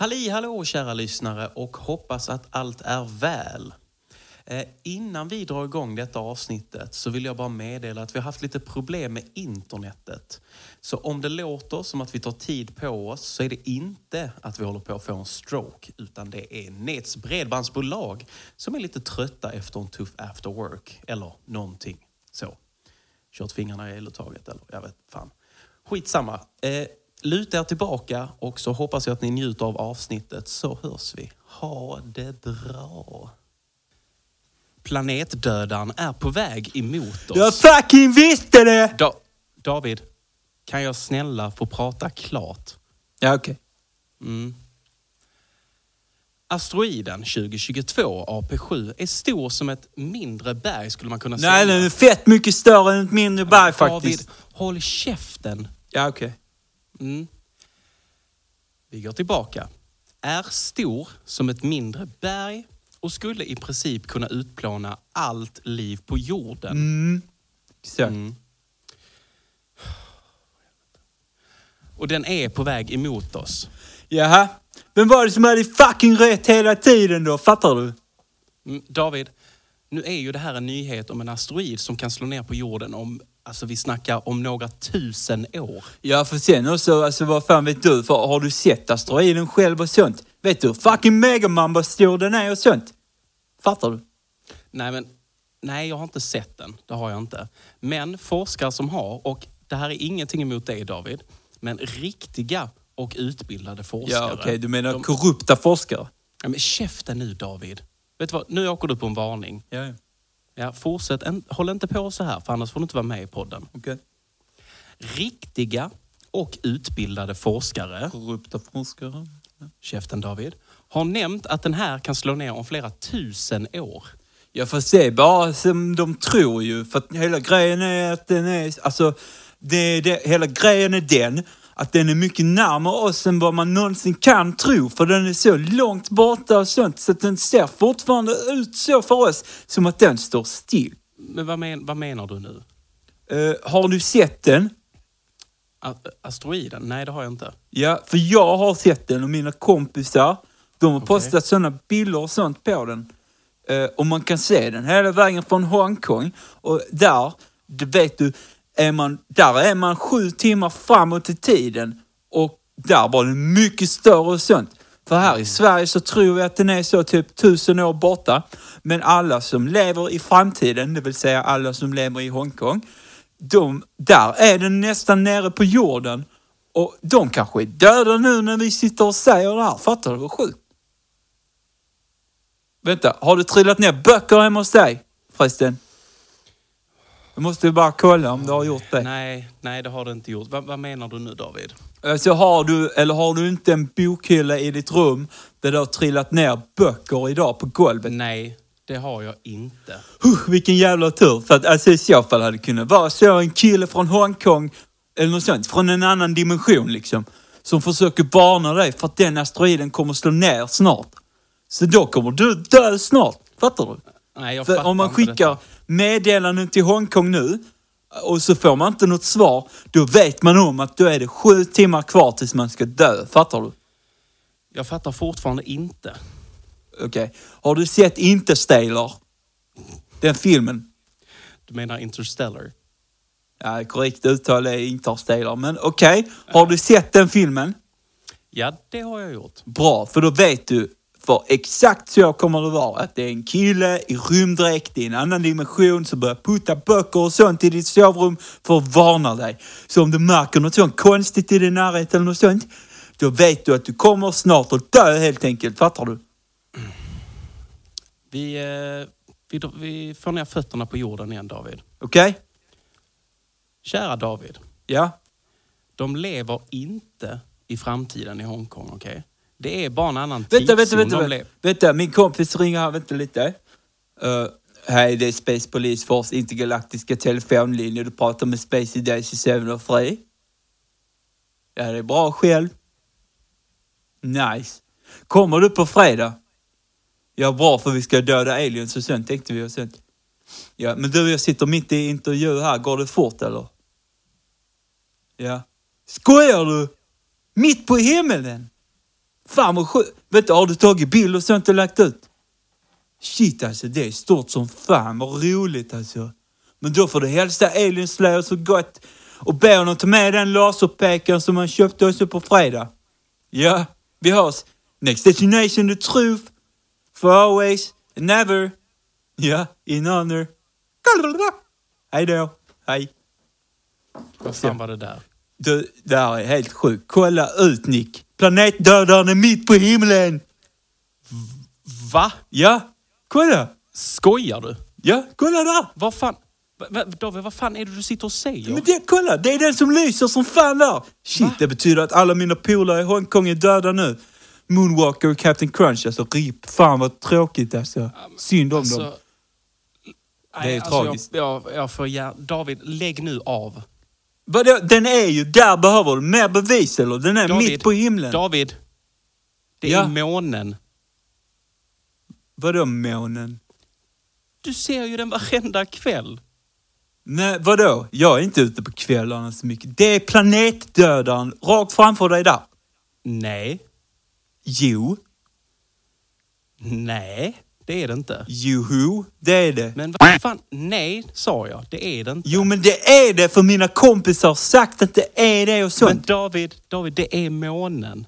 Halli hallå kära lyssnare och hoppas att allt är väl. Eh, innan vi drar igång detta avsnittet så vill jag bara meddela att vi har haft lite problem med internetet. Så om det låter som att vi tar tid på oss så är det inte att vi håller på att få en stroke utan det är Nets bredbandsbolag som är lite trötta efter en tuff after work eller någonting så. Kört fingrarna i eluttaget eller jag vet fan. Skitsamma. Eh, luta er tillbaka och så hoppas jag att ni njuter av avsnittet så hörs vi. Ha det bra. Planetdödaren är på väg emot oss. Jag fucking visste det! Da David, kan jag snälla få prata klart? Ja, okej. Mm. Asteroiden 2022, AP7, är stor som ett mindre berg skulle man kunna säga. Nej, den är fett mycket större än ett mindre berg David, faktiskt. håll käften. Ja, okej. Mm. Vi går tillbaka. Är stor som ett mindre berg och skulle i princip kunna utplåna allt liv på jorden. Mm. Så. Mm. Och den är på väg emot oss. Jaha. Vem var det som hade fucking rätt hela tiden då? Fattar du? Mm, David, nu är ju det här en nyhet om en asteroid som kan slå ner på jorden om, alltså vi snackar om några tusen år. Ja, för sen också, alltså vad fan vet du? För har du sett asteroiden själv och sånt? Vet du fucking megaman vad stor den är och sånt? Fattar du? Nej, men nej, jag har inte sett den. Det har jag inte. Men forskare som har, och det här är ingenting emot dig David, men riktiga och utbildade forskare. Ja, okej. du menar de, korrupta forskare? ja, men käften nu David. Vet du vad, nu åker du på en varning. Ja, ja. Ja, fortsätt, håll inte på så här för annars får du inte vara med i podden. Okej. Riktiga och utbildade forskare, Korrupta forskare? käften David, har nämnt att den här kan slå ner om flera tusen år. Jag får se bara som de tror ju. För att hela grejen är att den är, alltså, det, det, hela grejen är den att den är mycket närmare oss än vad man någonsin kan tro. För den är så långt borta och sånt så att den ser fortfarande ut så för oss som att den står still. Men vad, men, vad menar du nu? Eh, har du sett den? A- Asteroiden? Nej, det har jag inte. Ja, för jag har sett den och mina kompisar, de har Okej. postat sådana bilder och sånt på den. Eh, och man kan se den hela vägen från Hongkong. Och där, det vet du, är man, där är man sju timmar framåt i tiden. Och där var den mycket större och sånt. För här i Sverige så tror vi att den är så typ tusen år borta. Men alla som lever i framtiden, det vill säga alla som lever i Hongkong, de, där är den nästan nere på jorden. Och de kanske är döda nu när vi sitter och säger det här. Fattar du vad sjukt? Vänta, har du trillat ner böcker hemma hos dig? Förresten. Jag måste bara kolla om du har gjort det. Nej, nej, det har det inte gjort. Va, vad menar du nu David? Alltså har du, eller har du inte en bokhylla i ditt rum där det har trillat ner böcker idag på golvet? Nej, det har jag inte. Huh, vilken jävla tur. För att alltså, i så fall hade det kunnat vara så en kille från Hongkong, eller något sånt, från en annan dimension liksom. Som försöker varna dig för att den asteroiden kommer slå ner snart. Så då kommer du dö snart. Fattar du? Nej, jag För om man skickar meddelanden till Hongkong nu och så får man inte något svar, då vet man om att då är det sju timmar kvar tills man ska dö. Fattar du? Jag fattar fortfarande inte. Okej. Har du sett Interstellar? Den filmen? Du menar Interstellar? Ja, korrekt uttal är Interstellar, men okej. Har du sett den filmen? Ja, det har jag gjort. Bra, för då vet du, för exakt så kommer det vara. Att det är en kille i rymddräkt i en annan dimension som börjar putta böcker och sånt i ditt sovrum för att varna dig. Så om du märker något sånt konstigt i din närhet eller något sånt, då vet du att du kommer snart att dö helt enkelt. Fattar du? Vi, eh, vi, vi får ner fötterna på jorden igen, David. Okej? Kära David, Ja? de lever inte i framtiden i Hongkong, okej? Det är bara en annan tidszon Vänta, vänta, vänta. Vänta, vänta. min kompis ringer här. Vänta lite. Uh, Hej, det är Space Police Force intergalaktiska telefonlinje. Du pratar med Spacey Daisy 703. Ja, det är bra själv. Nice. Kommer du på fredag? Ja, bra för vi ska döda aliens och sånt tänkte vi och sånt. Ja, men du, jag sitter mitt i intervju här. Går det fort eller? Ja. Skojar du? Mitt på himmelen? Fan vad sjukt. Vänta, har du tagit bild och sånt och lagt ut? Shit alltså, det är stort som fan. Vad roligt alltså. Men då får du hälsa Alien Slayer så gott och be honom ta med den laserpekaren som han köpte oss på fredag. Ja, vi hörs. Next destination the truth. For always and never. Ja, in honor. Hej då. Hej. Vad fan var det där? Du, det här är helt sjukt. Kolla ut Nick. Planetdödaren är mitt på himlen. Va? Ja, kolla. Skojar du? Ja, kolla där. Vad fan? Va- va- David, vad fan är det du sitter och säger? Men det, kolla, det är den som lyser som fan där. Shit, det betyder att alla mina polare i Hongkong är döda nu. Moonwalker och Captain Crunch, alltså RIP. Fan vad tråkigt alltså. Synd om dem. Alltså, Det är nej, tragiskt. Jag, jag, jag får gär... David, lägg nu av. Vadå, den är ju, där behöver du mer bevis eller? Den är David, mitt på himlen. David, det är Ja. månen. Vadå månen? Du ser ju den varenda kväll. Nej, vadå? Jag är inte ute på kvällarna så mycket. Det är planetdödaren rakt framför dig där. Nej, Jo, nej, det är det inte. joho, det är det. Men vad fan, nej, sa jag. Det är det inte. Jo, men det är det för mina kompisar har sagt att det är det och Men sånt. David, David, det är månen.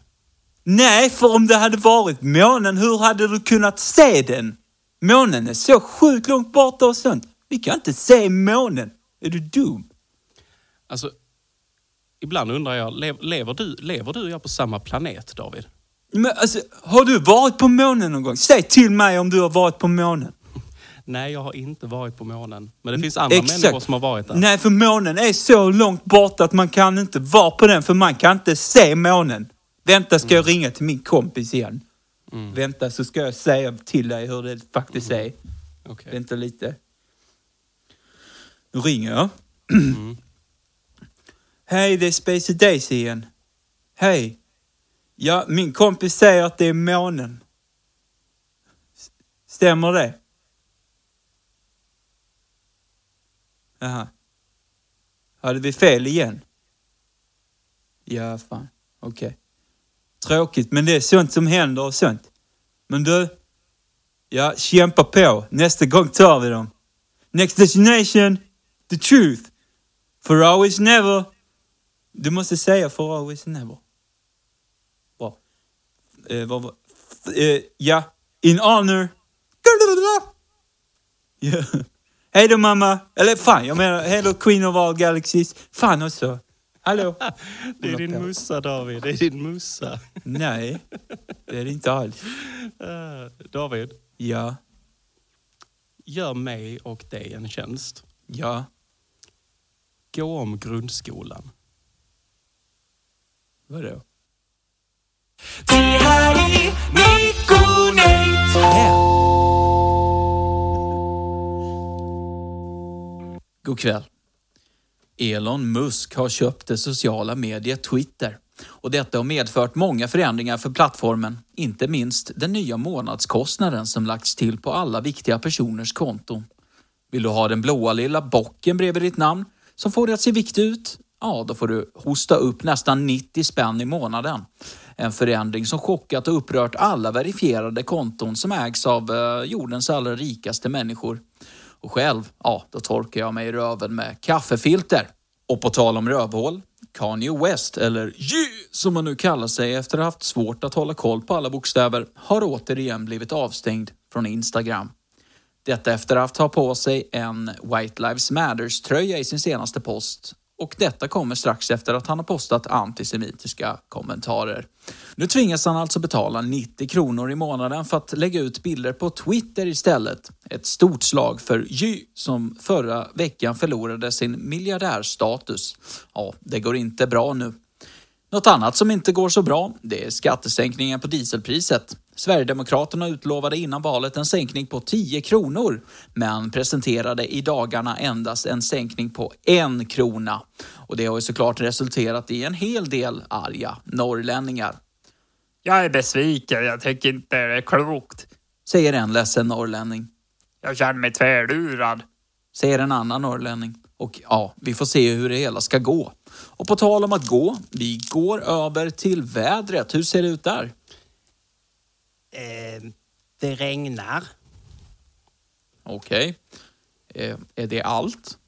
Nej, för om det hade varit månen, hur hade du kunnat se den? Månen är så sjukt långt borta och sånt. Vi kan inte se månen. Är du dum? Alltså, ibland undrar jag, lev, lever, du, lever du och jag på samma planet, David? Men alltså, har du varit på månen någon gång? Säg till mig om du har varit på månen. Nej, jag har inte varit på månen. Men det finns andra människor som har varit där. Nej, för månen är så långt borta att man kan inte vara på den för man kan inte se månen. Vänta, ska jag ringa till min kompis igen? Mm. Vänta, så ska jag säga till dig hur det faktiskt är. Okej. Vänta lite. Nu ringer jag. Mm. Hej, det är Spacey Daisy igen. Hej. Ja, min kompis säger att det är månen. Stämmer det? Jaha. Hade vi fel igen? Ja, fan. Okej. Tråkigt, men det är sånt som händer och sånt. Men du, ja, kämpa på. Nästa gång tar vi dem. Next destination, the truth. For always never. Du måste säga for always never. Eh, vad var... Eh, ja, in honor. Hej då mamma. Eller fan, jag menar hej då Queen of all galaxies. Fan också. Hallå. Det är din mussa, David. Det är din mussa. Nej, det är det inte alls. Eh, David, Ja, gör mig och dig en tjänst. ja. Gå om grundskolan. Vadå? God kväll. Elon Musk har köpt det sociala mediet Twitter. Och detta har medfört många förändringar för plattformen. Inte minst den nya månadskostnaden som lagts till på alla viktiga personers konton. Vill du ha den blåa lilla bocken bredvid ditt namn som får dig att se viktig ut? Ja, då får du hosta upp nästan 90 spänn i månaden. En förändring som chockat och upprört alla verifierade konton som ägs av eh, jordens allra rikaste människor. Och själv, ja, då torkar jag mig i röven med kaffefilter. Och på tal om rövhål, Kanye West, eller Ye som han nu kallar sig efter att ha haft svårt att hålla koll på alla bokstäver, har återigen blivit avstängd från Instagram. Detta efter att ha på sig en White Lives Matters-tröja i sin senaste post. Och detta kommer strax efter att han har postat antisemitiska kommentarer. Nu tvingas han alltså betala 90 kronor i månaden för att lägga ut bilder på Twitter istället. Ett stort slag för Jy som förra veckan förlorade sin miljardärstatus. Ja, det går inte bra nu. Något annat som inte går så bra, det är skattesänkningen på dieselpriset. Sverigedemokraterna utlovade innan valet en sänkning på 10 kronor, men presenterade i dagarna endast en sänkning på en krona. Och det har ju såklart resulterat i en hel del arga norrlänningar. Jag är besviken. Jag tycker inte det är klokt. Säger en ledsen norrlänning. Jag känner mig tvärlurad. Säger en annan norrlänning. Och ja, vi får se hur det hela ska gå. Och på tal om att gå, vi går över till vädret. Hur ser det ut där? Eh, det regnar. Okej. Eh, är det allt?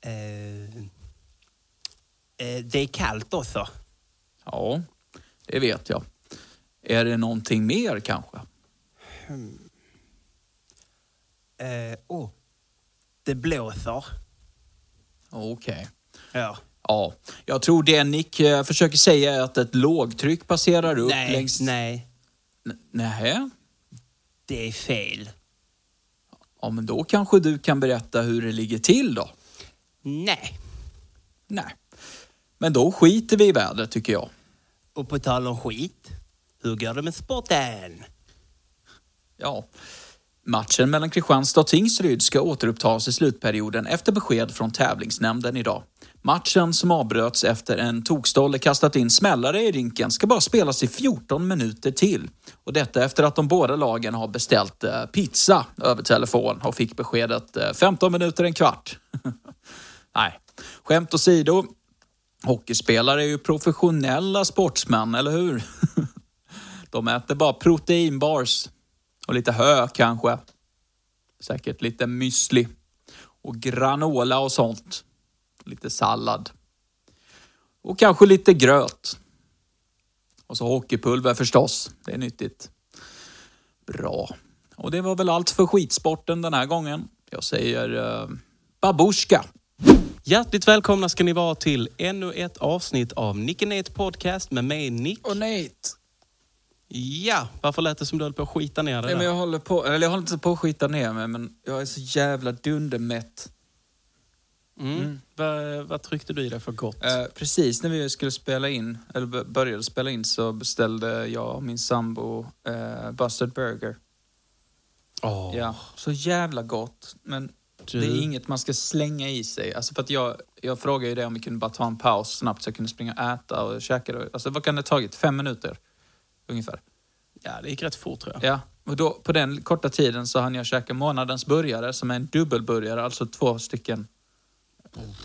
Eh, eh, det är kallt också. Ja, det vet jag. Är det någonting mer kanske? Eh, oh, det blåser. Okej. Ja. Ja, jag tror det Nick eh, försöker säga är att ett lågtryck passerar upp Nej, längs... nej, N- Nähä? det är fel. Ja, men då kanske du kan berätta hur det ligger till då? Nej. Nej. Men då skiter vi i vädret tycker jag. Och på tal om skit, hur går det med sporten? Ja. Matchen mellan Kristianstad och Tingsryd ska återupptas i slutperioden efter besked från tävlingsnämnden idag. Matchen som avbröts efter en tokstolle kastat in smällare i rinken ska bara spelas i 14 minuter till. Och detta efter att de båda lagen har beställt eh, pizza över telefon och fick beskedet eh, 15 minuter, en kvart. Nej, skämt åsido. Hockeyspelare är ju professionella sportsmän, eller hur? De äter bara proteinbars och lite hö kanske. Säkert lite müsli och granola och sånt. Lite sallad. Och kanske lite gröt. Och så hockeypulver förstås. Det är nyttigt. Bra. Och det var väl allt för skitsporten den här gången. Jag säger uh, babushka. Hjärtligt välkomna ska ni vara till ännu ett avsnitt av Nick Nate Podcast med mig Nick. Och Nate. Ja, varför lät det som du höll på att skita ner det Nej, men där? jag håller på, eller jag håller inte på att skita ner mig, men jag är så jävla dundermätt. Mm. Vad, vad tryckte du i dig för gott? Eh, precis när vi skulle spela in, eller började spela in, så beställde jag och min sambo eh, Busted Burger. Åh, Ja, så jävla gott. Men Du- det är inget man ska slänga i sig. Alltså för att jag, jag frågade ju det om vi kunde bara ta en paus snabbt så jag kunde springa och äta och käka. Alltså vad kan det ha tagit? Fem minuter? Ungefär. Ja, det gick rätt fort tror jag. Ja, och då, på den korta tiden så hann jag käka månadens burgare som är en dubbelburgare, alltså två stycken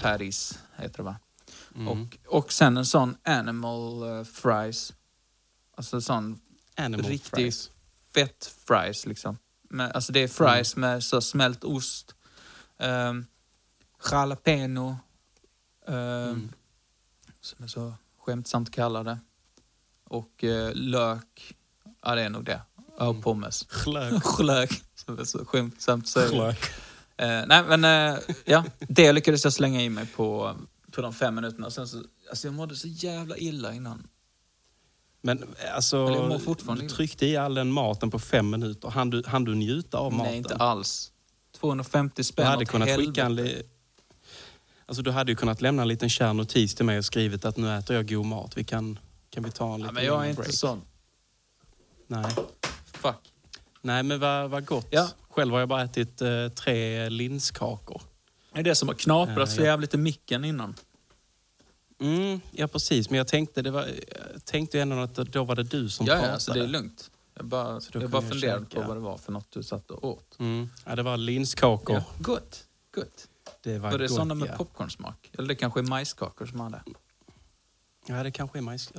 patties, heter det va? Mm. Och, och sen en sån animal eh, fries. Alltså sån Animal riktig fries. fett fries liksom. Men, alltså det är fries med så smält ost, um, jalapeno, um, som är så skämtsamt kallade, och eh, lök. Ja, det är nog det. Och pommes. Chlök. Lök, som är så skämtsamt säga. Eh, nej, men eh, ja, det lyckades jag slänga i mig på, på de fem minuterna. Sen så, alltså jag mådde så jävla illa innan. Men alltså, fortfarande du tryckte i all den maten på fem minuter. Han du, han du njuta av maten? Nej, inte alls. 250 Du spänn hade åt kunnat helvete. skicka en... li- Alltså du hade ju kunnat lämna en liten kär notis till mig och skrivit att nu äter jag god mat. Vi kan, kan vi ta en Ja, liten men jag är längre inte break? sån. Nej. Nej, men vad, vad gott. Ja. Själv har jag bara ätit eh, tre linskakor. Det är det som har knaprat Ja, så ja. jävligt i micken innan. Mm, ja, precis. Men jag tänkte, det var, jag tänkte ändå att då var det du som Ja, pratade. ja, alltså det är lugnt. Jag bara, Så jag bara funderade på vad det var för något du satt och åt. Mm. Ja, det var linskakor. Gott. Gott. Det var, Var det gott, sådana med ja. popcornsmak? Eller det kanske är majskakor som hade? Ja, det kanske är majs.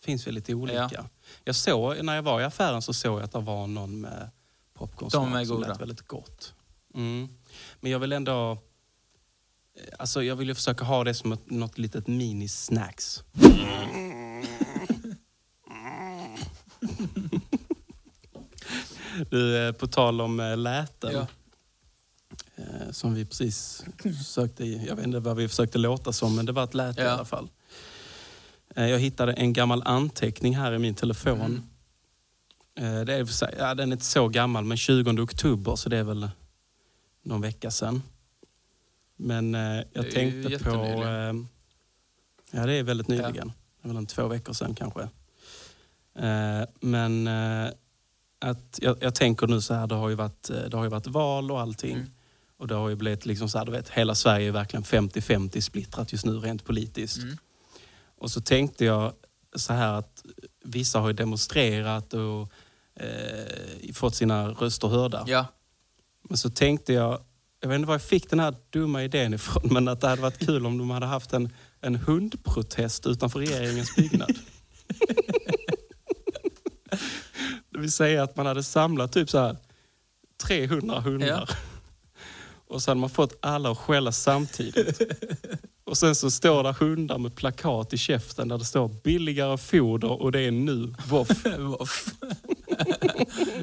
Finns väl lite olika. Ja. Jag såg, när jag var i affären så såg jag att det var någon med är som goda. lät väldigt gott. Mm. Men jag vill ändå... eh, Alltså jag vill ju försöka ha det som ett, något litet mini-snacks. Du, eh, på tal om eh, läten. Ja. Som vi precis sökte i. Jag vet inte vad vi försökte låta som, men det var ett läte i Ja. alla fall. Eh, Jag hittade en gammal anteckning här i min telefon. Mm. Eh, Det är, ja, den är inte så gammal, men 20 oktober, så det är väl någon vecka sedan. Men eh, jag tänkte på... eh, Ja, det är väldigt nyligen. Det är väl en två veckor sedan kanske. Eh, men eh, att jag, jag tänker nu så här, det har ju varit, eh, det har ju varit val och allting. Mm. Och det har ju blivit liksom så här, du vet, hela Sverige är verkligen 50-50 splittrat just nu rent politiskt. Mm. Och så tänkte jag så här att vissa har demonstrerat och eh, fått sina röster hörda. Ja. Men så tänkte jag, jag vet inte var jag fick den här dumma idén ifrån, men att det hade varit kul om de hade haft en, en hundprotest utanför regeringens byggnad. det vill säga att man hade samlat typ så här 300 hundar. Och så hade man fått alla att skälla samtidigt. Och sen så står där hundar med plakat i käften där det står billigare foder och det är nu. Voff. Voff.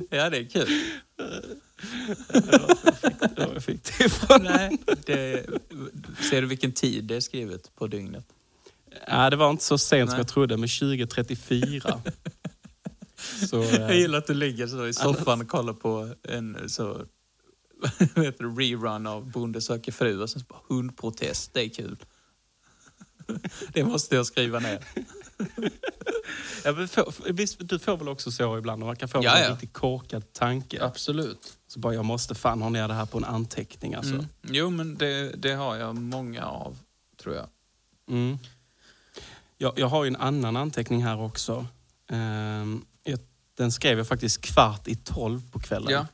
ja, det är kul. Var jag fick det ifrån. Nej, det, ser du vilken tid det är skrivet på dygnet? Ja, det var inte så sent som Nej. jag trodde, men 2034. så, eh, Jag gillar att du ligger så i soffan och kollar på en så, heter det, rerun av Bonde söker fru och sen så bara hundprotest, det är kul. Det måste jag skriva ner. ja, får- visst, du får väl också så ibland, man kan få Ja, en riktigt korkad tanke. Absolut. Så bara, jag måste fan ha ner det här på en anteckning alltså. Mm. Jo, men det, det har jag många av, tror jag. Mm. Jag, jag har ju en annan anteckning här också. Ehm, jag, den skrev jag faktiskt kvart i tolv på kvällen. Ja.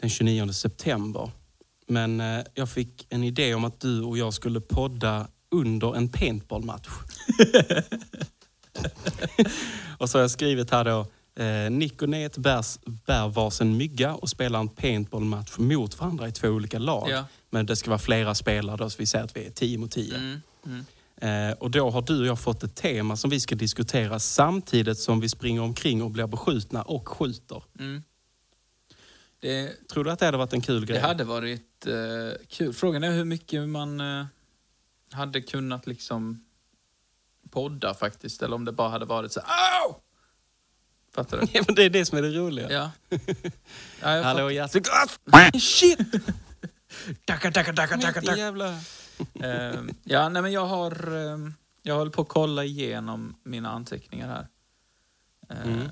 Den 29 september. Men eh, jag fick en idé om att du och jag skulle podda under en paintballmatch. och så har jag skrivit här då. Eh, Nick och Net bärs, bär varsin mygga och spelar en paintballmatch mot varandra i två olika lag. Ja. Men det ska vara flera spelare då, så vi säger att vi är 10 mot 10. Mm. Mm. Eh, och då har du och jag fått ett tema som vi ska diskutera samtidigt som vi springer omkring och blir beskjutna och skjuter. Mm. Det, Tror du att det hade varit en kul grej? det hade varit eh, kul. Frågan är hur mycket man eh, hade kunnat liksom podda faktiskt, eller om det bara hade varit så Au! Fattar du? Ja, men det är det som är det roliga. Ja. ja jag Hallå. Ah, shit! Tacka, tacka, tacka, tacka, tacka. jävla... Eh, ja, nej men jag har... eh, jag håller på att kolla igenom mina anteckningar här. Eh, Mm.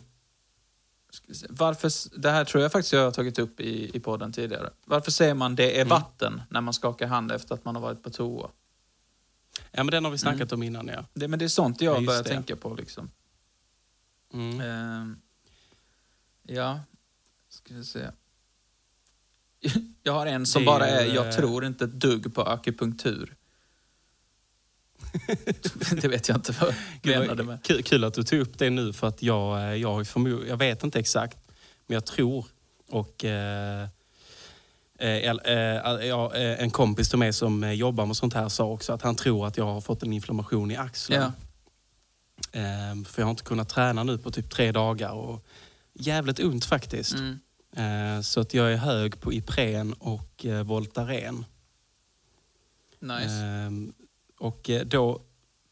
Varför, det här tror jag faktiskt jag har tagit upp i, i podden tidigare. Varför säger man det är Mm. vatten när man skakar hand efter att man har varit på toa? Ja, men den har vi snackat om innan, ja. Det, men det är sånt jag Ja, börjar det. tänka på liksom. Mm. Eh, ja, ska vi se. Jag har en som är bara är, jag eh, tror inte ett dugg på akupunktur. det vet jag inte vad var menade med. Kul, kul att du tog upp det nu för att jag, eh, jag, jag vet inte exakt, men jag tror och eh, eh, el- eh, ja, eh, en kompis till mig som eh, jobbar med sånt här sa också att han tror att jag har fått en inflammation i axeln. Ja. Eh, för jag har inte kunnat träna nu på typ tre dagar och jävligt ont faktiskt. Mm. Eh, så att jag är hög på Ipren och eh, Voltaren. Nice. Ehm, och eh, då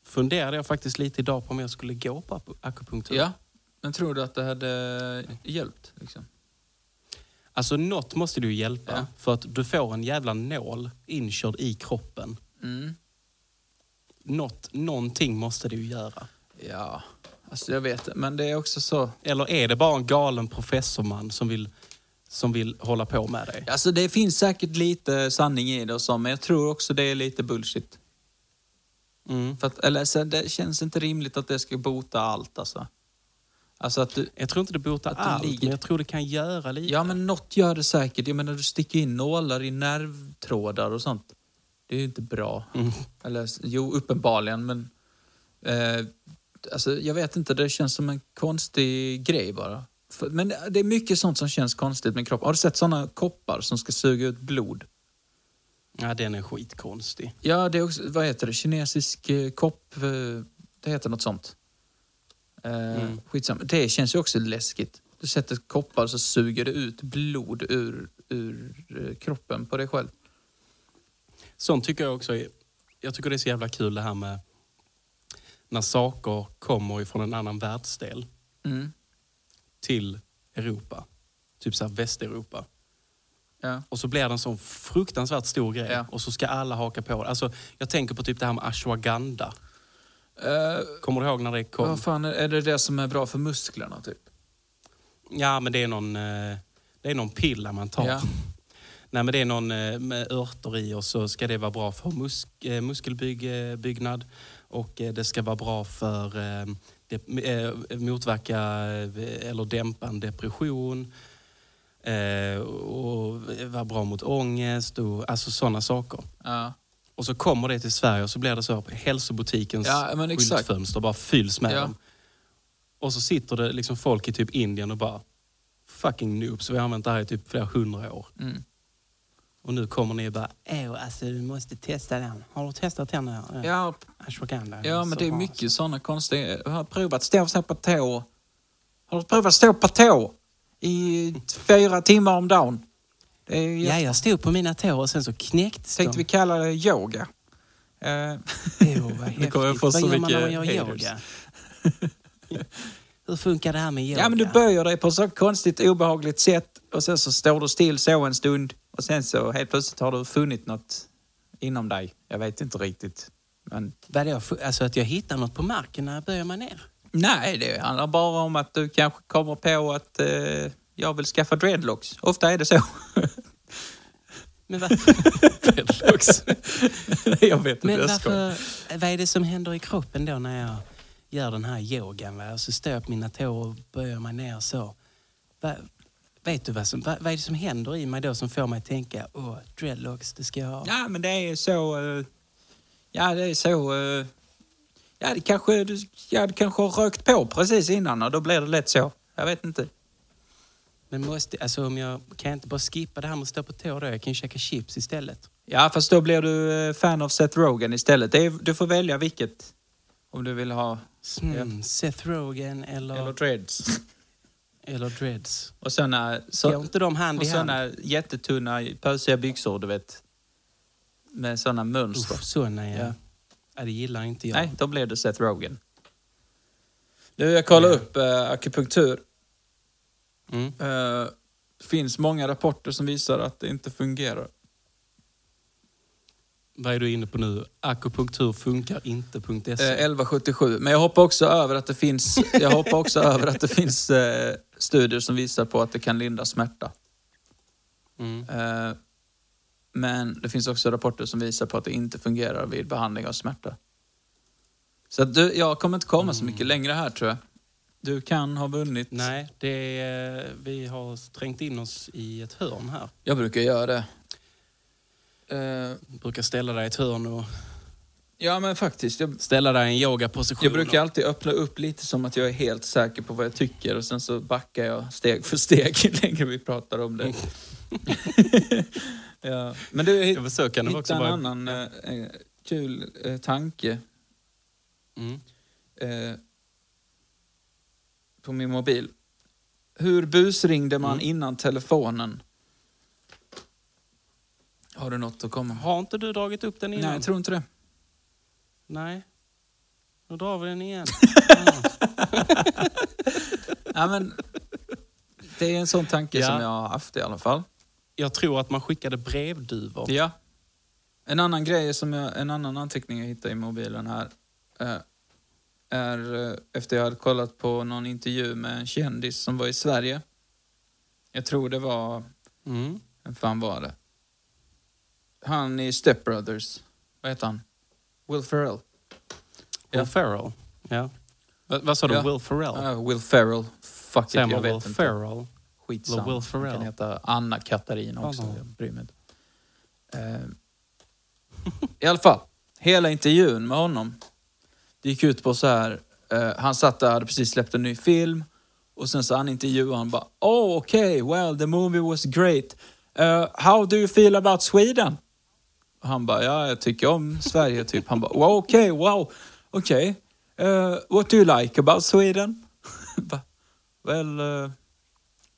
funderade jag faktiskt lite idag på om jag skulle gå på akupunktur. Ja, men tror du att det hade hjälpt? Liksom? Alltså något måste du hjälpa. Ja. För att du får en jävla nål inkörd i kroppen. Mm. Något, någonting måste du göra. Ja, alltså jag vet men det är också så. Eller är det bara en galen professorman som vill, som vill hålla på med dig? Alltså det finns säkert lite sanning i det och så, men jag tror också det är lite bullshit. Mm. För att, eller så det känns inte rimligt att det ska bota allt alltså. Alltså att du, Jag tror inte det botar Att allt, ligger- men jag tror det kan göra lite. ja men något gör det säkert. Jag menar du sticker in nålar i nervtrådar och sånt. Det är ju inte bra. Mm. Eller jo, uppenbarligen men... Eh, alltså jag vet inte, det känns som en konstig grej bara. För, men det är mycket sånt som känns konstigt med kroppen. Har du sett såna koppar som ska suga ut blod? Ja, den är skitkonstig. Ja, det är också, vad heter det, kinesisk eh, kopp, eh, det heter något sånt. Eh, Mm. Skitsamma. Det känns ju också läskigt. Du sätter koppar så suger det ut blod ur, ur eh, kroppen på dig själv. Sånt tycker jag också är... Jag tycker det är så jävla kul det här med när saker kommer ifrån en annan världsdel Mm. till Europa. Typ så Västeuropa. Ja. Och så blir det en sån fruktansvärt stor grej. Ja. Och så ska alla haka på. Alltså, jag tänker på typ det här med ashwagandha. Eh, Kommer du ihåg när det kom? vad fan, är- det det som är bra för musklerna typ? Ja, men det är någon, eh, det är någon pilla man tar. Ja. Nej, men det är någon eh, med örter i och så ska det vara bra för musk, muskelbyggnad och det ska vara bra för eh, motverka eller dämpa en depression och vara bra mot ångest och alltså sådana saker. Ja. Och så kommer det till Sverige och så blir det så hälsobutikens Ja, skyltfönster bara fylls med Ja. dem. Och så sitter det liksom folk i typ Indien och bara fucking noobs, vi har använt det här i typ flera hundra år. Mm. Och nu kommer ni och bara, åh alltså du måste testa den. Har du testat den? här? Ja, Ashwagandha. ja, men det är bra. mycket sådana konstiga... Jag har provat stå så på tå. Har du provat stå på tå i fyra timmar om dagen? Det är Ja, jag stod på mina tår och sen så knäcktes tänkte vi de. kalla det yoga. Eh, Åh, vad Nu kommer jag få så man gör yoga? Hur funkar det här med yoga? ja, men du böjer dig på så konstigt obehagligt sätt och sen så står du still så en stund och sen så helt plötsligt har du funnit något inom dig. Jag vet inte riktigt. Men Vadå, alltså att jag hittar något på marken när jag böjer mig ner? nej, det handlar bara om att du kanske kommer på att eh, jag vill skaffa dreadlocks. Ofta är det så. Men, vad, jag vet inte, men jag varför, vad är det som händer i kroppen då när jag gör den här yogan? Va? Så står jag på mina tår och böjer mig ner så. Va, vet du vad, som, vad, vad är det som händer i mig då som får mig att tänka, åh, dreadlocks, det ska jag ha. Ja, men det är så... eh, Ja, det är så... eh, Ja, det kanske, du ja, du kanske har rökt på precis innan och då blir det lätt så. Jag vet inte. Men måste, alltså om jag, kan jag inte bara skippa det här med att stå på tå då? Jag kan ju käka chips istället. Ja, fast då blir du eh, fan av Seth Rogen istället. Är, du får välja vilket. Om du vill ha... Mm, Seth Rogen eller, Eller eller, dreads. dreads. Och såna, Går så, inte de hand och i hand? såna jättetunna, pösiga byxor, du vet. Med såna mönster. Usch, såna ja. Ja. ja. Det gillar inte jag. Nej, då blir det Seth Rogen. Nu, jag kollar Ja. upp eh, akupunktur. Mm. Eh, Det finns många rapporter som visar att det inte fungerar. Vad är du inne på nu? Akupunktur funkar inte.se. Eh, 1177. Men jag hoppar också över att det finns, jag hoppar också över att det finns eh, studier som visar på att det kan lindra smärta. Mm. Eh, men det finns också rapporter som visar på att det inte fungerar vid behandling av smärta. Så att du, jag kommer inte komma så mycket längre här tror jag. Du kan ha vunnit. Nej, det är, vi har trängt in oss i ett hörn här. Jag brukar göra det. Eh, brukar ställa dig i ett hörn och ja men faktiskt. Jag, ställa dig i en yogaposition. jag brukar alltid öppna upp lite som att jag är helt säker på vad jag tycker och sen så backar jag steg för steg ju längre vi pratar om det. ja. Men du, Ja, men så kan det hitta också en vara. annan eh, eh, kul eh, tanke. Mm. På min mobil. Hur busringde man Mm. innan telefonen? Har du något att komma? Har inte du dragit upp den innan? Nej, jag tror inte det. Nej. Då drar vi den igen. Ja, men, det är en sån tanke Ja. som jag har haft i alla fall. Jag tror att man skickade brevduvor. Ja. En annan grej som jag, en annan anteckning jag hittade i mobilen här eh, är eh, efter jag hade kollat på någon intervju med en kändis som var i Sverige. Jag tror det var, Mm. vem fan var det? Han i Step Brothers. Vad heter han? Will Ferrell. Will Ja. Ferrell. Ja. Vad, vad sa du? Ja. Will Ferrell? Ja, Will Ferrell. Fuck it, jag vet Will inte. Ferrell? Skitsamma. Will Han Ferrell. kan heta Anna Katarina också. Ja. Jag bryr mig inte. Eh, I alla fall, hela intervjun med honom det gick ut på så här. eh, han satt där, hade precis släppt en ny film och sen så han intervjuade han bara Oh, okay, well the movie was great. Uh, how do you feel about Sweden? Och han bara, ja, jag tycker om Sverige typ. Han bara, wow, okej, wow, okej. Uh, what do you like about Sweden? Well, uh,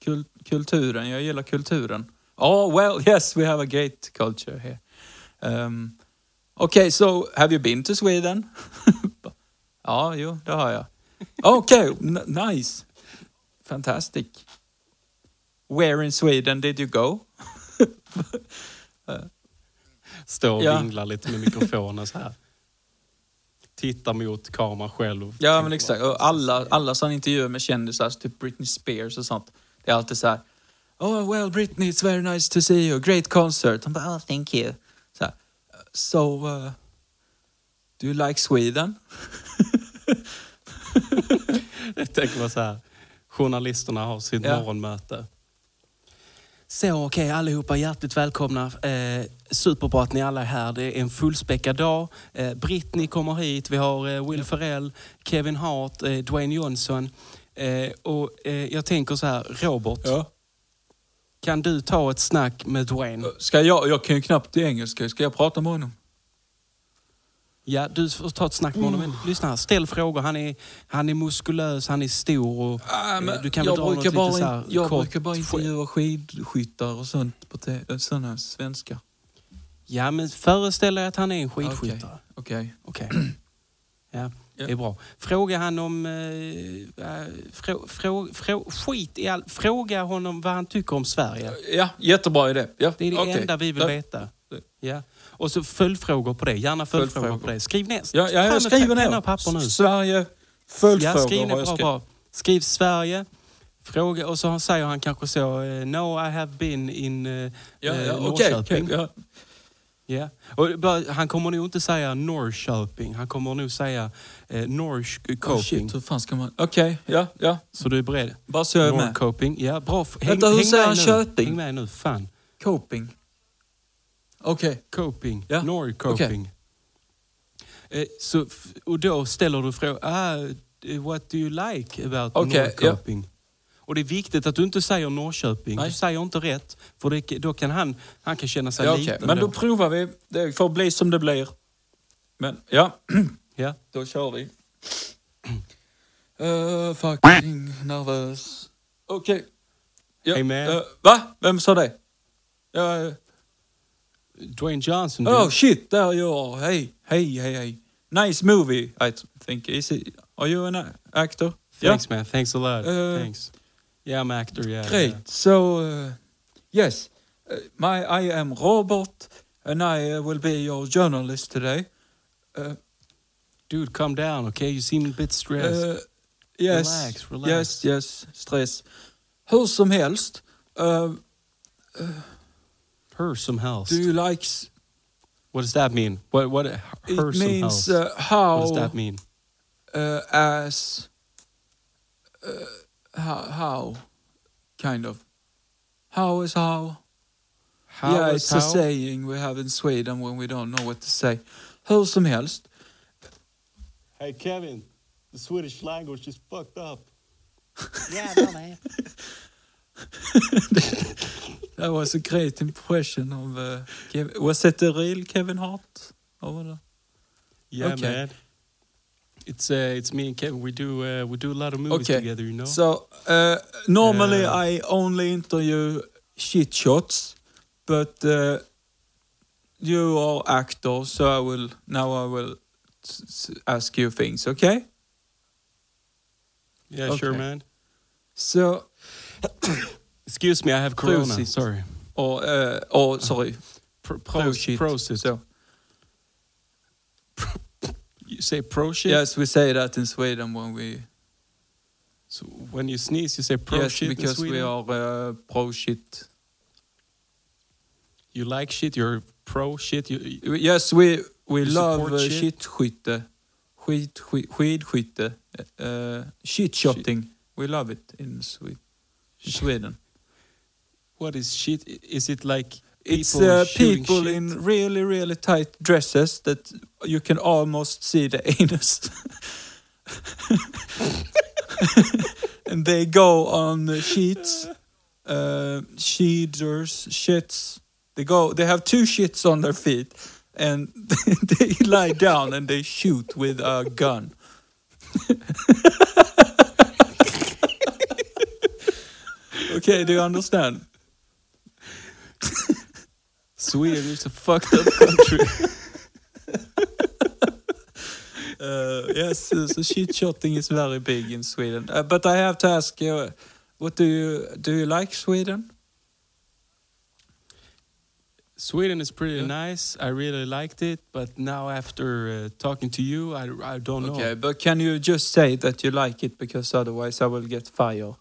kul kulturen, jag gillar kulturen. Oh, well, yes, we have a great culture here. Um, okay, so have you been to Sweden? ja, jo, det har jag. Okay, n- nice. Fantastic. Where in Sweden did you go? Står och Ja. vinglar lite med mikrofonen så här. tittar mot kameran själv. Ja, men exakt. Och alla, alla sådana intervjuer med kändisar, typ Britney Spears och sånt, det är alltid så här. Oh, well, Britney, it's very nice to see you. Great concert. Han bara, oh, thank you. Så, här, so uh, do you like Sweden? Jag tänker mig så här, journalisterna har sitt Ja. morgonmöte. Så okej, allihopa hjärtligt välkomna. Eh, superbra att ni alla är här. Det är en fullspäckad dag. Eh, Britney kommer hit, vi har eh, Will Ferrell, Kevin Hart, eh, Dwayne Johnson. Eh, och eh, jag tänker så här, Robert, Ja. kan du ta ett snack med Dwayne? Ska jag, jag kan ju knappt engelska. Ska jag prata med honom? Ja, du får ta ett snack med honom. Men Lyssna här, ställ frågor. Han är, han är muskulös, han är stor och eh, du kan jag dra brukar lite bara, så här jag kort brukar bara intervjua skidskyttar och sånt på te- såna svenska. Ja, men föreställ dig att han är en skidskyttare. Okej. Okej. Ja, Ja. det är bra. Fråga han om... Eh, eh, frå, frå, frå, skit i all, Fråga honom vad han tycker om Sverige. Ja, jättebra idé. Ja, Det är det okej. enda vi vill veta. Ja. Och så följdfrågor på det. Gärna följdfrågor, Följdfrågor. på det. Skriv ner. Ja, ja, jag skriver ner. och papper nu. Sverige, följdfrågor Ja, skriv ner jag bra, bra. Skriv Sverige. Fråga, och så säger han kanske så, eh, no I have been in uh, Ja, eh, ja, okej. Norrköping. okej, ja. Ja. Och bara, han kommer nog inte säga Norrköping, han kommer nog säga eh, Norrköping. Oh, shit, hur fan ska man... Okej, ja, ja. Så du är beredd? Bara så jag är med. Norrköping, ja bra. Häng, Vänta, hur säger han nu. Köping? Häng med nu, fan. Coping. Okej. Coping, Ja, Norrköping. Eh, så, f- och då ställer du frågan, ah, eh, what do you like about Okej, Norrköping? Och det är viktigt att du inte säger Norrköping. Nej. Du säger inte rätt, för det, då kan han, han kan känna sig Ja, liten. Men då provar vi. Det får bli som det blir. Men ja, ja. då kör vi. Uh, fucking nervös. Okej. Ja, Hey, man. eh, va? Vem sa det? Eh, Dwayne Johnson. oh shit, there you are. Hey, hey, hey, hey. Nice movie, I think. Is it, are you an actor? Thanks man, thanks a lot. Uh, thanks. Yeah, I'm actor, yeah. Great. yeah. So, uh, yes, uh, my I am Robert, and I uh, will be your journalist today. Uh, Dude, calm down, okay? You seem a bit stressed. uh, yes, Relax, relax. yes, yes, stress. Hur som helst, uh, her some health. do you like? What does that mean? What what her It some means health? uh, how what does that mean? uh, as uh, how, how kind of how is how. How yeah, is it's a saying we have in Sweden when we don't know what to say. Hur som helst. Hey, Kevin, the Swedish language is fucked up. Yeah, no, man. That was a great impression of uh, Kev- was it the real Kevin Hart? Or what? Yeah, Okay. man. It's uh, it's me and Kevin. We do uh, we do a lot of movies Okay. together, you know. So uh, normally I only interview shit shots, but uh, you are actor, so I will now I will ask you things. Okay? yeah, sure, man. So Excuse me, I have corona. Prosit. Sorry. or uh, or sorry, Pro, pro shit. Prosit. So You say pro shit. yes, we say that in Sweden when we So when you sneeze, you say pro yes shit in because we are uh, pro shit. You like shit. You're pro shit. You, you- Yes, we we love uh, shit? Skid, skid, skidskytte. Uh, shit-shotting. We love it in Sweden. Sweden. what is shit? Is it like It's people uh, shooting people shit? in really, really tight dresses that you can almost see the anus. and they go on the sheets, uh, shits. They go. They have two shits on their feet, and they lie down and they shoot with a gun. Okay, do you understand? Sweden is a fucked up country. Uh, yes, uh, so shit shotting is very big in Sweden. Uh, but I have to ask you, what do you do? You like Sweden? Sweden is pretty Yeah. nice. I really liked it, but now after uh, talking to you, I, I don't know. Okay, but can you just say that you like it because otherwise I will get fire.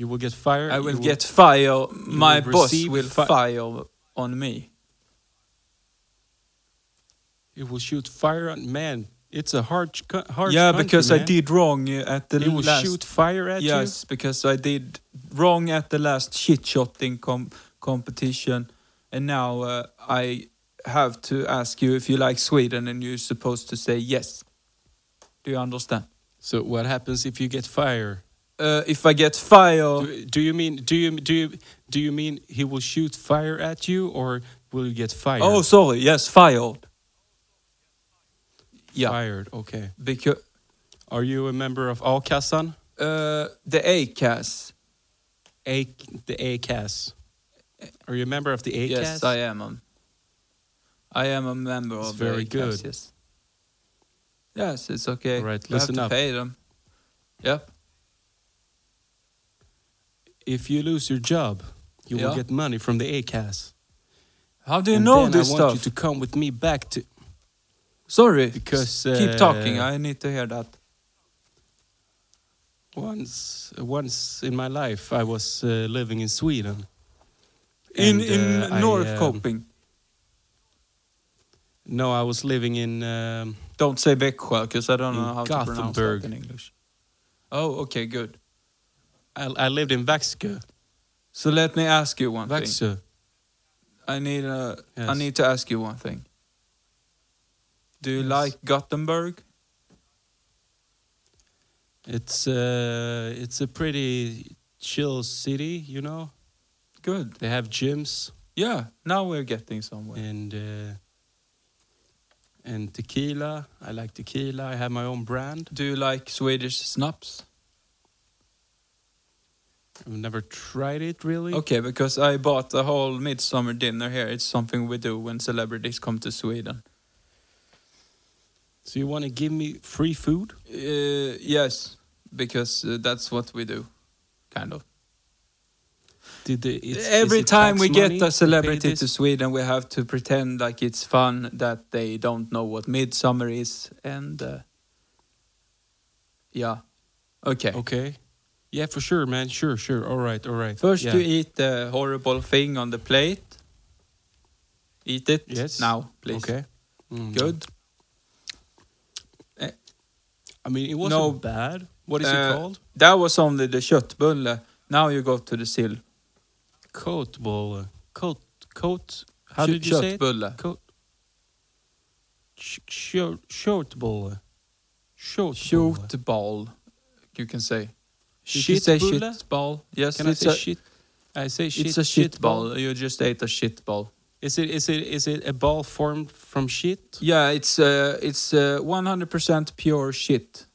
You will get fired. I you will get fire. My will boss will fi- fire on me. You will shoot fire on man. It's a hard, hard. yeah, country, because I did wrong at the He will last. shoot fire at yes, because I did wrong at the last shit shotting com- competition, and now uh, I have to ask you if you like Sweden, and you're supposed to say yes. Do you understand? So what happens if you get fire? Uh, if I get fire, Do, do you mean do you do you do you mean he will shoot fire at you or will you get fired? oh sorry, yes, fired. Yeah, fired. Okay. because Are you a member of Alkassan? uh, the A ACAS. A the A ACAS. Are you a member of the ACAS? Yes, I am. I am a member It's of very the ACAS, good. Yes. Yes, it's okay. All right, have listen to up. pay them. Yep. If you lose your job, you will get money from the ACAS. How do you and know then this I stuff? want you to come with me back to Sorry. because keep uh, talking. I need to hear that. once once in my life I was uh, living in Sweden. In And, in uh, I, North um, Coping. No, I was living in um, Don't say Växjö because I don't know how to pronounce Gothenburg. that in English. Oh, okay, good. I, I lived in Växjö. So let me ask you one thing. Växjö. I need uh, I need to ask you one thing. Do you Yes. like Gothenburg? It's uh, it's a pretty chill city, you know. Good. They have gyms Yeah. Now we're getting somewhere. and uh, and tequila. I like tequila. I have my own brand. Do you like Swedish snaps? I've never tried it really. Okay, because I bought a whole midsummer dinner here. It's something we do when celebrities come to Sweden. So you want to give me free food? Uh, yes, because uh, that's what we do, kind of. Did the, it's, Every time we get a celebrity to Sweden, we have to pretend like it's fun, that they don't know what midsummer is, and uh, yeah, okay. Okay. Yeah, for sure, man. Sure, sure. All right, all right. First, yeah. you eat the horrible thing on the plate. Eat it Yes. now, please. Okay. Mm. Good. I mean, it wasn't No. bad. What is Uh, it called? That was only the köttbulle. Now you go to the sill. Coat ball. Coat. Coat. How Kö- did you say it? köttbulle. Coat. Sh- Short, short ball. Short. Shoot ball, you can say. Did Shit say shit ball? Yes, Can I say a, shit? I say shit. It's a shit ball. You just ate a shit ball. Is it? Is it? Is it a ball formed from shit? Yeah, it's uh, it's uh, 100% pure shit.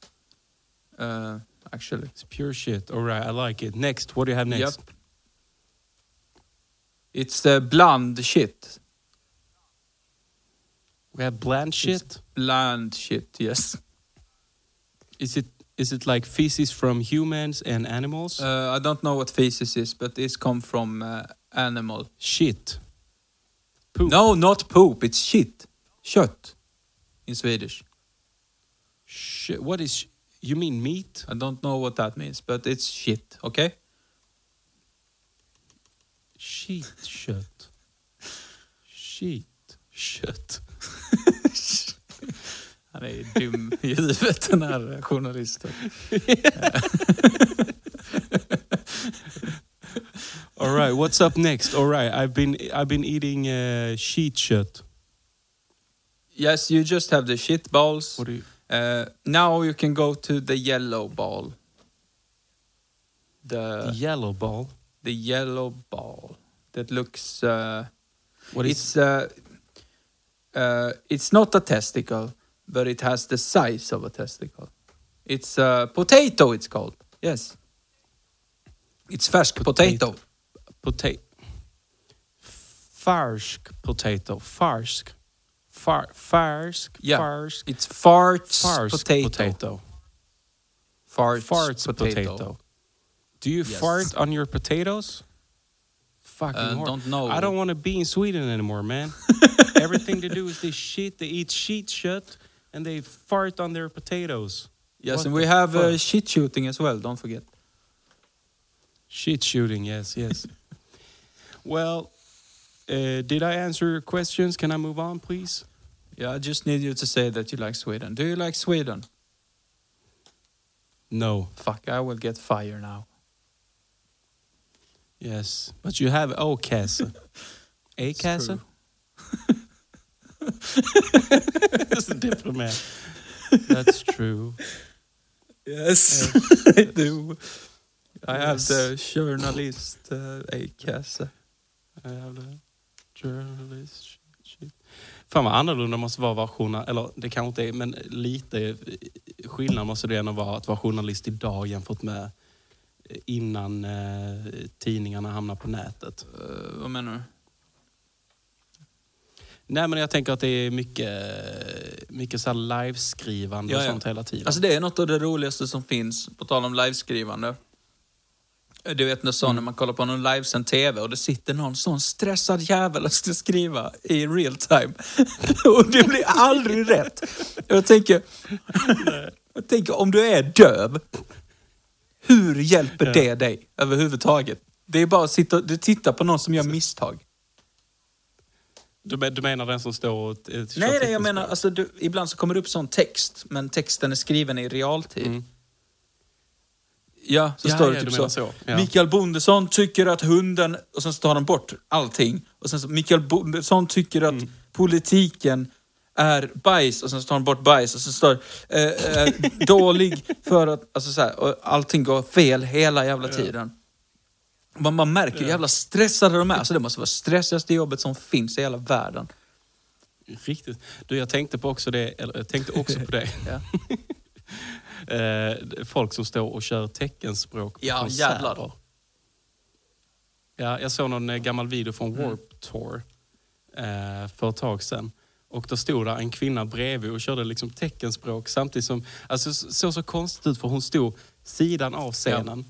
Uh, actually. It's pure shit. All right, I like it. Next, what do you have next? Yep. It's uh, bland shit. We have bland It's shit. Bland shit. Yes. Is it? Is it like feces from humans and animals? Uh, I don't know what feces is, but this come from uh, animal. shit. Poop. No, not poop. It's shit. Kött. In Swedish. Shit. What is? sh- You mean meat? I don't know what that means, but it's shit. Okay. Sheet shit. Sheet shit. Han är dum i huvudet den här journalisten. All right, what's up next? All right, I've been I've been eating uh, sheet shit. Yes, you just have the shit balls. What do you? Uh, now you can go to the yellow ball. The The yellow ball. the yellow ball that looks. Uh, What is? it's uh, uh, it's not a testicle, but it has the size of a testicle. It's a potato. It's called. Yes. It's färsk Potato. potato. Farsk potato. Farsk. Far, farsk. Yeah. Farsk. It's farts Farsk potato. potato. Farts, Farts potato. potato. Do you Yes. fart on your potatoes? fucking Uh, don't know. I don't want to be in Sweden anymore, man. Everything they do is they shit, they eat shit shit, and they fart on their potatoes. Yes, What and we have uh, shit shooting as well, don't forget. Shit shooting, yes, yes. well, uh, did I answer your questions? Can I move on, please? Yeah, I just need you to say that you like Sweden. Do you like Sweden? No. Fuck, I will get fire now. Yes, but you have O casa. A casa? A diplomat. That's true. Yes, I do. I have Yes. the journalist uh, A-kassa. I have the journalist shit. Fan vad annorlunda måste vara att vara journalist, eller det kanske inte är, men lite skillnad måste det ändå vara att vara journalist idag jämfört med innan eh, tidningarna hamnar på nätet. Uh, vad menar du? Nej men jag tänker att det är mycket, mycket så här liveskrivande Ja, och sånt hela tiden. Alltså det är något av det roligaste som finns, på tal om liveskrivande. Du vet när, så, när man kollar på någon livesänd TV och det sitter någon sån stressad jävel och ska skriva i real time. och det blir aldrig rätt. Jag tänker, jag tänker om du är döv, hur hjälper det dig överhuvudtaget? Det är bara att sitta, du tittar på någon som gör misstag. Du, du menar den som står och eh, Nej, nej, jag menar, alltså, du, ibland så kommer det upp sån text, men texten är skriven i realtid. Mm. Ja, så Ja, står ja, det du typ så. så, ja. Mikael Bondesson tycker att hunden... Och sen så tar de bort allting. Och sen så Mikael Bondesson tycker att Mm. politiken är bajs och sen så tar de bort bajs och så står eh, eh, dålig för att... Alltså så här, och allting går fel hela jävla tiden. Man, man märker hur jävla stressade de är. Alltså det måste vara stressigaste jobbet som finns i hela världen. Riktigt. Du, jag tänkte på också det, eller jag tänkte också på det. Eh, folk som står och kör teckenspråk på Ja, konserter. jävlar. Ja, jag såg någon eh, gammal video från Mm. Warp Tour eh, för ett tag sedan. Och då stod där en kvinna bredvid och körde liksom teckenspråk samtidigt som... Alltså så såg så konstigt ut för hon stod sidan av scenen.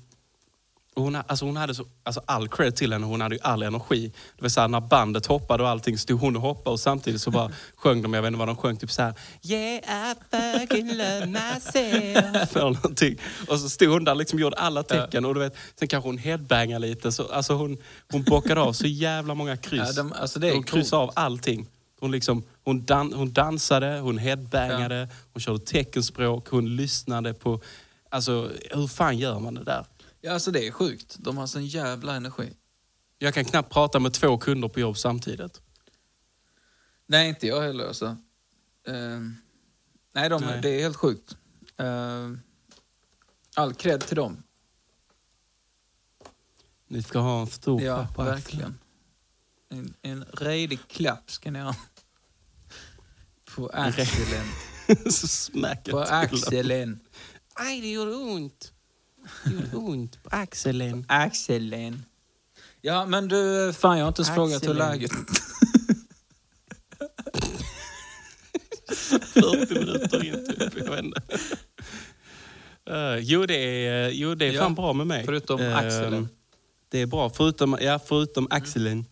Och hon, alltså hon hade så, alltså all cred till henne, hon hade ju all energi. Det var så här, när bandet hoppade och allting stod hon och hoppade och samtidigt så bara sjöng de, jag vet inte vad de sjöng, typ så här Yeah I fucking love myself. Eller någonting. Och så stod hon där liksom gjorde alla tecken och du vet, sen kanske hon headbangade lite. Så, alltså hon, hon bockade av så jävla många kryss. Ja, de- alltså hon kryssade av allting. Hon, liksom, hon, dan, hon dansade, hon headbangade, hon körde teckenspråk, hon lyssnade på... Alltså, hur fan gör man det där? Ja, alltså det är sjukt. De har sån jävla energi. Jag kan knappt prata med två kunder på jobb samtidigt. Nej, inte jag heller alltså. Eh, nej, de, Nej. det är helt sjukt. Eh, all cred till dem. Ni ska ha en stor Ja, klapp på axeln. verkligen. En, en redig klapp ska ni ha. På axeln. så smackar På axeln. Aj, det gjorde ont. Det gjorde ont på axeln. Axeln. Ja, men du, fan jag har inte ens frågat hur läget 40 minuter in typ. Jag vet inte. Eh, jo, det är, jo, det är Ja, fan bra med mig. förutom Eh, axeln. Det är bra, förutom, ja, förutom axeln.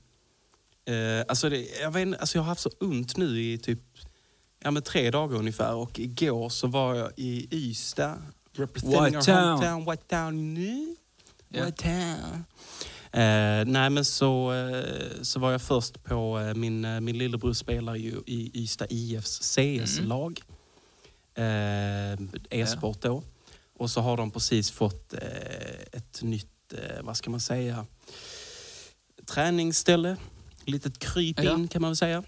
Eh, alltså, det, jag, vet, inte, alltså jag har haft så ont nu i typ ja, men tre dagar ungefär. Och igår så var jag i Ystad. Representing White our town. hometown. White town nu. Ja. White town. Eh, nej men så, eh, så var jag först på, eh, min, eh, min lillebror spelar ju i Ystad IFs CS-lag. Eh, E-sport då. Och så har de precis fått eh, ett nytt, vad ska man säga, träningsställe. Litet kryp in kan man väl säga.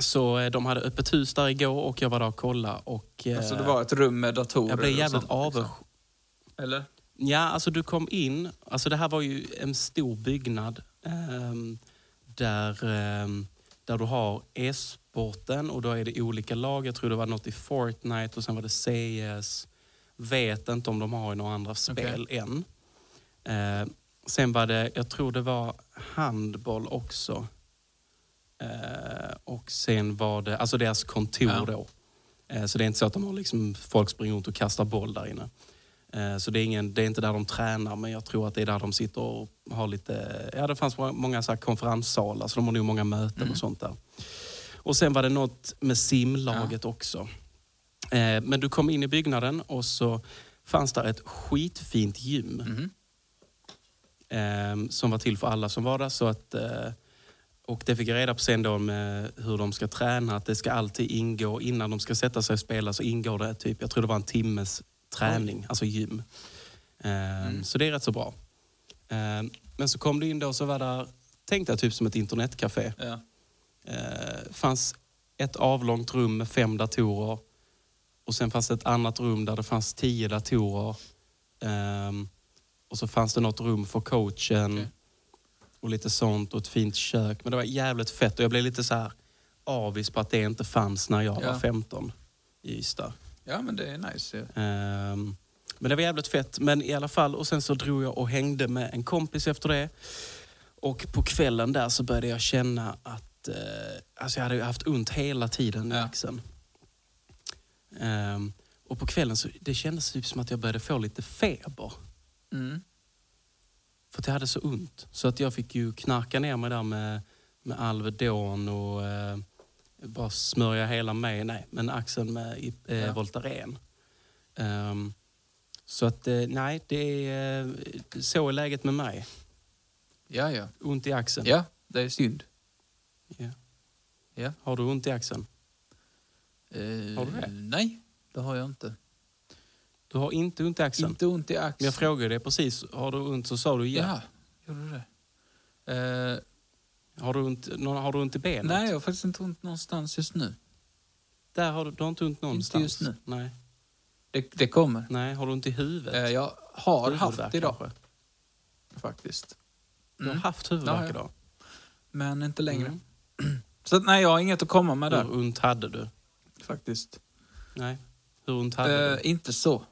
Så eh, de hade öppet hus där igår och jag var där och kollade. Och, eh, Alltså det var ett rum med datorer jag blev jävligt sånt, avundsjuk. liksom. Eller? Ja, alltså du kom in. Alltså det här var ju en stor byggnad ehm, där, ehm, där du har e-sporten och då är det olika lag. Jag tror det var något i Fortnite och sen var det CS. Vet inte om de har i några andra spel än. Eh, sen var det, jag tror det var handboll också. Eh, och sen var det, alltså deras kontor Ja. då. Eh, så det är inte så att de har liksom, folk springer runt och kastar boll där inne. Eh, Så det är, ingen, det är inte där de tränar, men jag tror att det är där de sitter och har lite... Ja, det fanns må- många så här konferenssalar, så de har nog många möten och sånt där. Och sen var det något med simlaget också. Eh, Men du kom in i byggnaden och så fanns där ett skitfint gym. Mhm. eh, som var till för alla som var där. Så att, och det fick jag reda på sen då med hur de ska träna. Att det ska alltid ingå, innan de ska sätta sig och spela så ingår det typ, jag tror det var en timmes träning, alltså gym. Eh, Så det är rätt så bra. Eh, men så kom du in då så var där, tänkte jag typ som ett internetcafé. Ja. Eh, fanns ett avlångt rum med fem datorer. Och sen fanns det ett annat rum där det fanns tio datorer. Ehm, och så fanns det något rum för coachen. Okej. Och lite sånt och ett fint kök. Men det var jävligt fett och jag blev lite så här avis på att det inte fanns när jag Ja. var 15 i Ystad. ja, men det är nice. ju. Ehm, men det var jävligt fett. Men i alla fall, och sen så drog jag och hängde med en kompis efter det. Och på kvällen där så började jag känna att eh, alltså jag hade ju haft ont hela tiden i Ja. axeln. Ehm, och på kvällen så det kändes typ som att jag började få lite feber. Mm. För att jag hade så ont. Så att jag fick ju knarka ner mig där med, med Alvedon och eh, bara smörja hela mig, nej, men axeln med eh, Ja. Voltaren. Ehm, så att eh, nej, det är, eh, så är läget med mig. Ja, ja. Ont i axeln. Ja, det är synd. Ja. Ja. Har du ont i axeln? Eh, Har du det? Nej, det har jag inte. Du har inte ont i axeln? Inte ont i Men axeln. jag frågade dig precis, har du ont så sa du ja. Ja, gjorde du det? Eh, Har, du ont, har du ont i benet? nej, jag har faktiskt inte ont någonstans just nu. Där har du, du har inte ont någonstans? just nu. Nej. Det, det kommer. nej. Har du ont i huvudet? Eh, jag har Huvudvärk haft idag, kanske? faktiskt. Du har Mm. haft huvudvärk Ja, ja. idag? Men inte längre. Mm. Så nej, jag har inget att komma med där, Hur ont hade du? faktiskt. Nej. Hur ont hade Eh, du? inte så.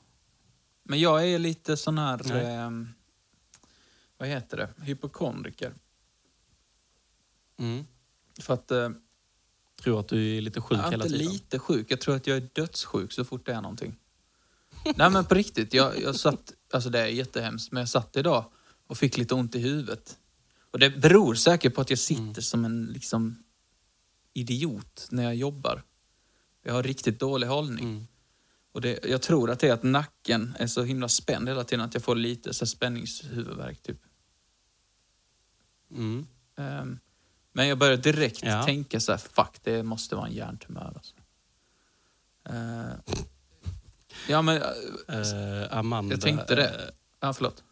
Men jag är lite sån här... Ehm, vad heter det? Hypokondriker. Mm. För att... Eh, Tror att du är lite sjuk jag är hela inte tiden? lite sjuk. Jag tror att jag är dödssjuk så fort det är någonting. Nej men på riktigt. Jag, jag satt... Alltså det är jättehemskt. Men jag satt idag och fick lite ont i huvudet. Och det beror säkert på att jag sitter Mm. som en liksom idiot när jag jobbar. Jag har riktigt dålig hållning. Mm. Och det, jag tror att det är att nacken är så himla spänd hela tiden att jag får lite så spänningshuvudvärk typ. Mm. Ehm, men jag börjar direkt Ja. tänka så här, fuck det måste vara en hjärntumör alltså. Ehm, ja men, Eh, Amanda... jag tänkte det. eh, Ja förlåt,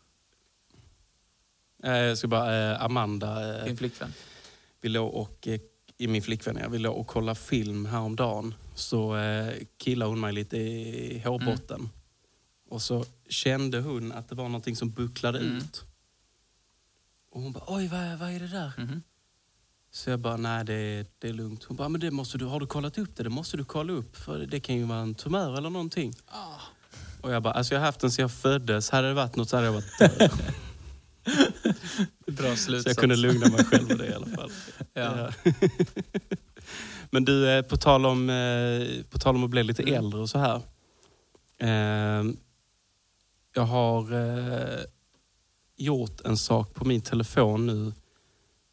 eh, jag ska bara... Amanda... Din flickvän. vi låg och... I min flickvän, ja, vi låg och kollade film häromdagen. Så eh, killade hon mig lite i hårbotten. Mm. Och så kände hon att det var någonting som bucklade Mm. ut. Och hon bara, oj vad, vad är det där? Mhm. Så jag bara, nej det är, det är lugnt. Hon bara, men det måste du, har du kollat upp det? Det måste du kolla upp för det kan ju vara en tumör eller någonting. Ah. Och jag bara, alltså jag har haft den sedan jag föddes. Hade det varit något så hade jag varit Bra Så slutsats. jag kunde lugna mig själv med det i alla fall. Ja. Men du, eh, på tal, om, eh, på tal om att bli lite Mm. äldre och så här. Eh, Jag har gjort en sak på min telefon nu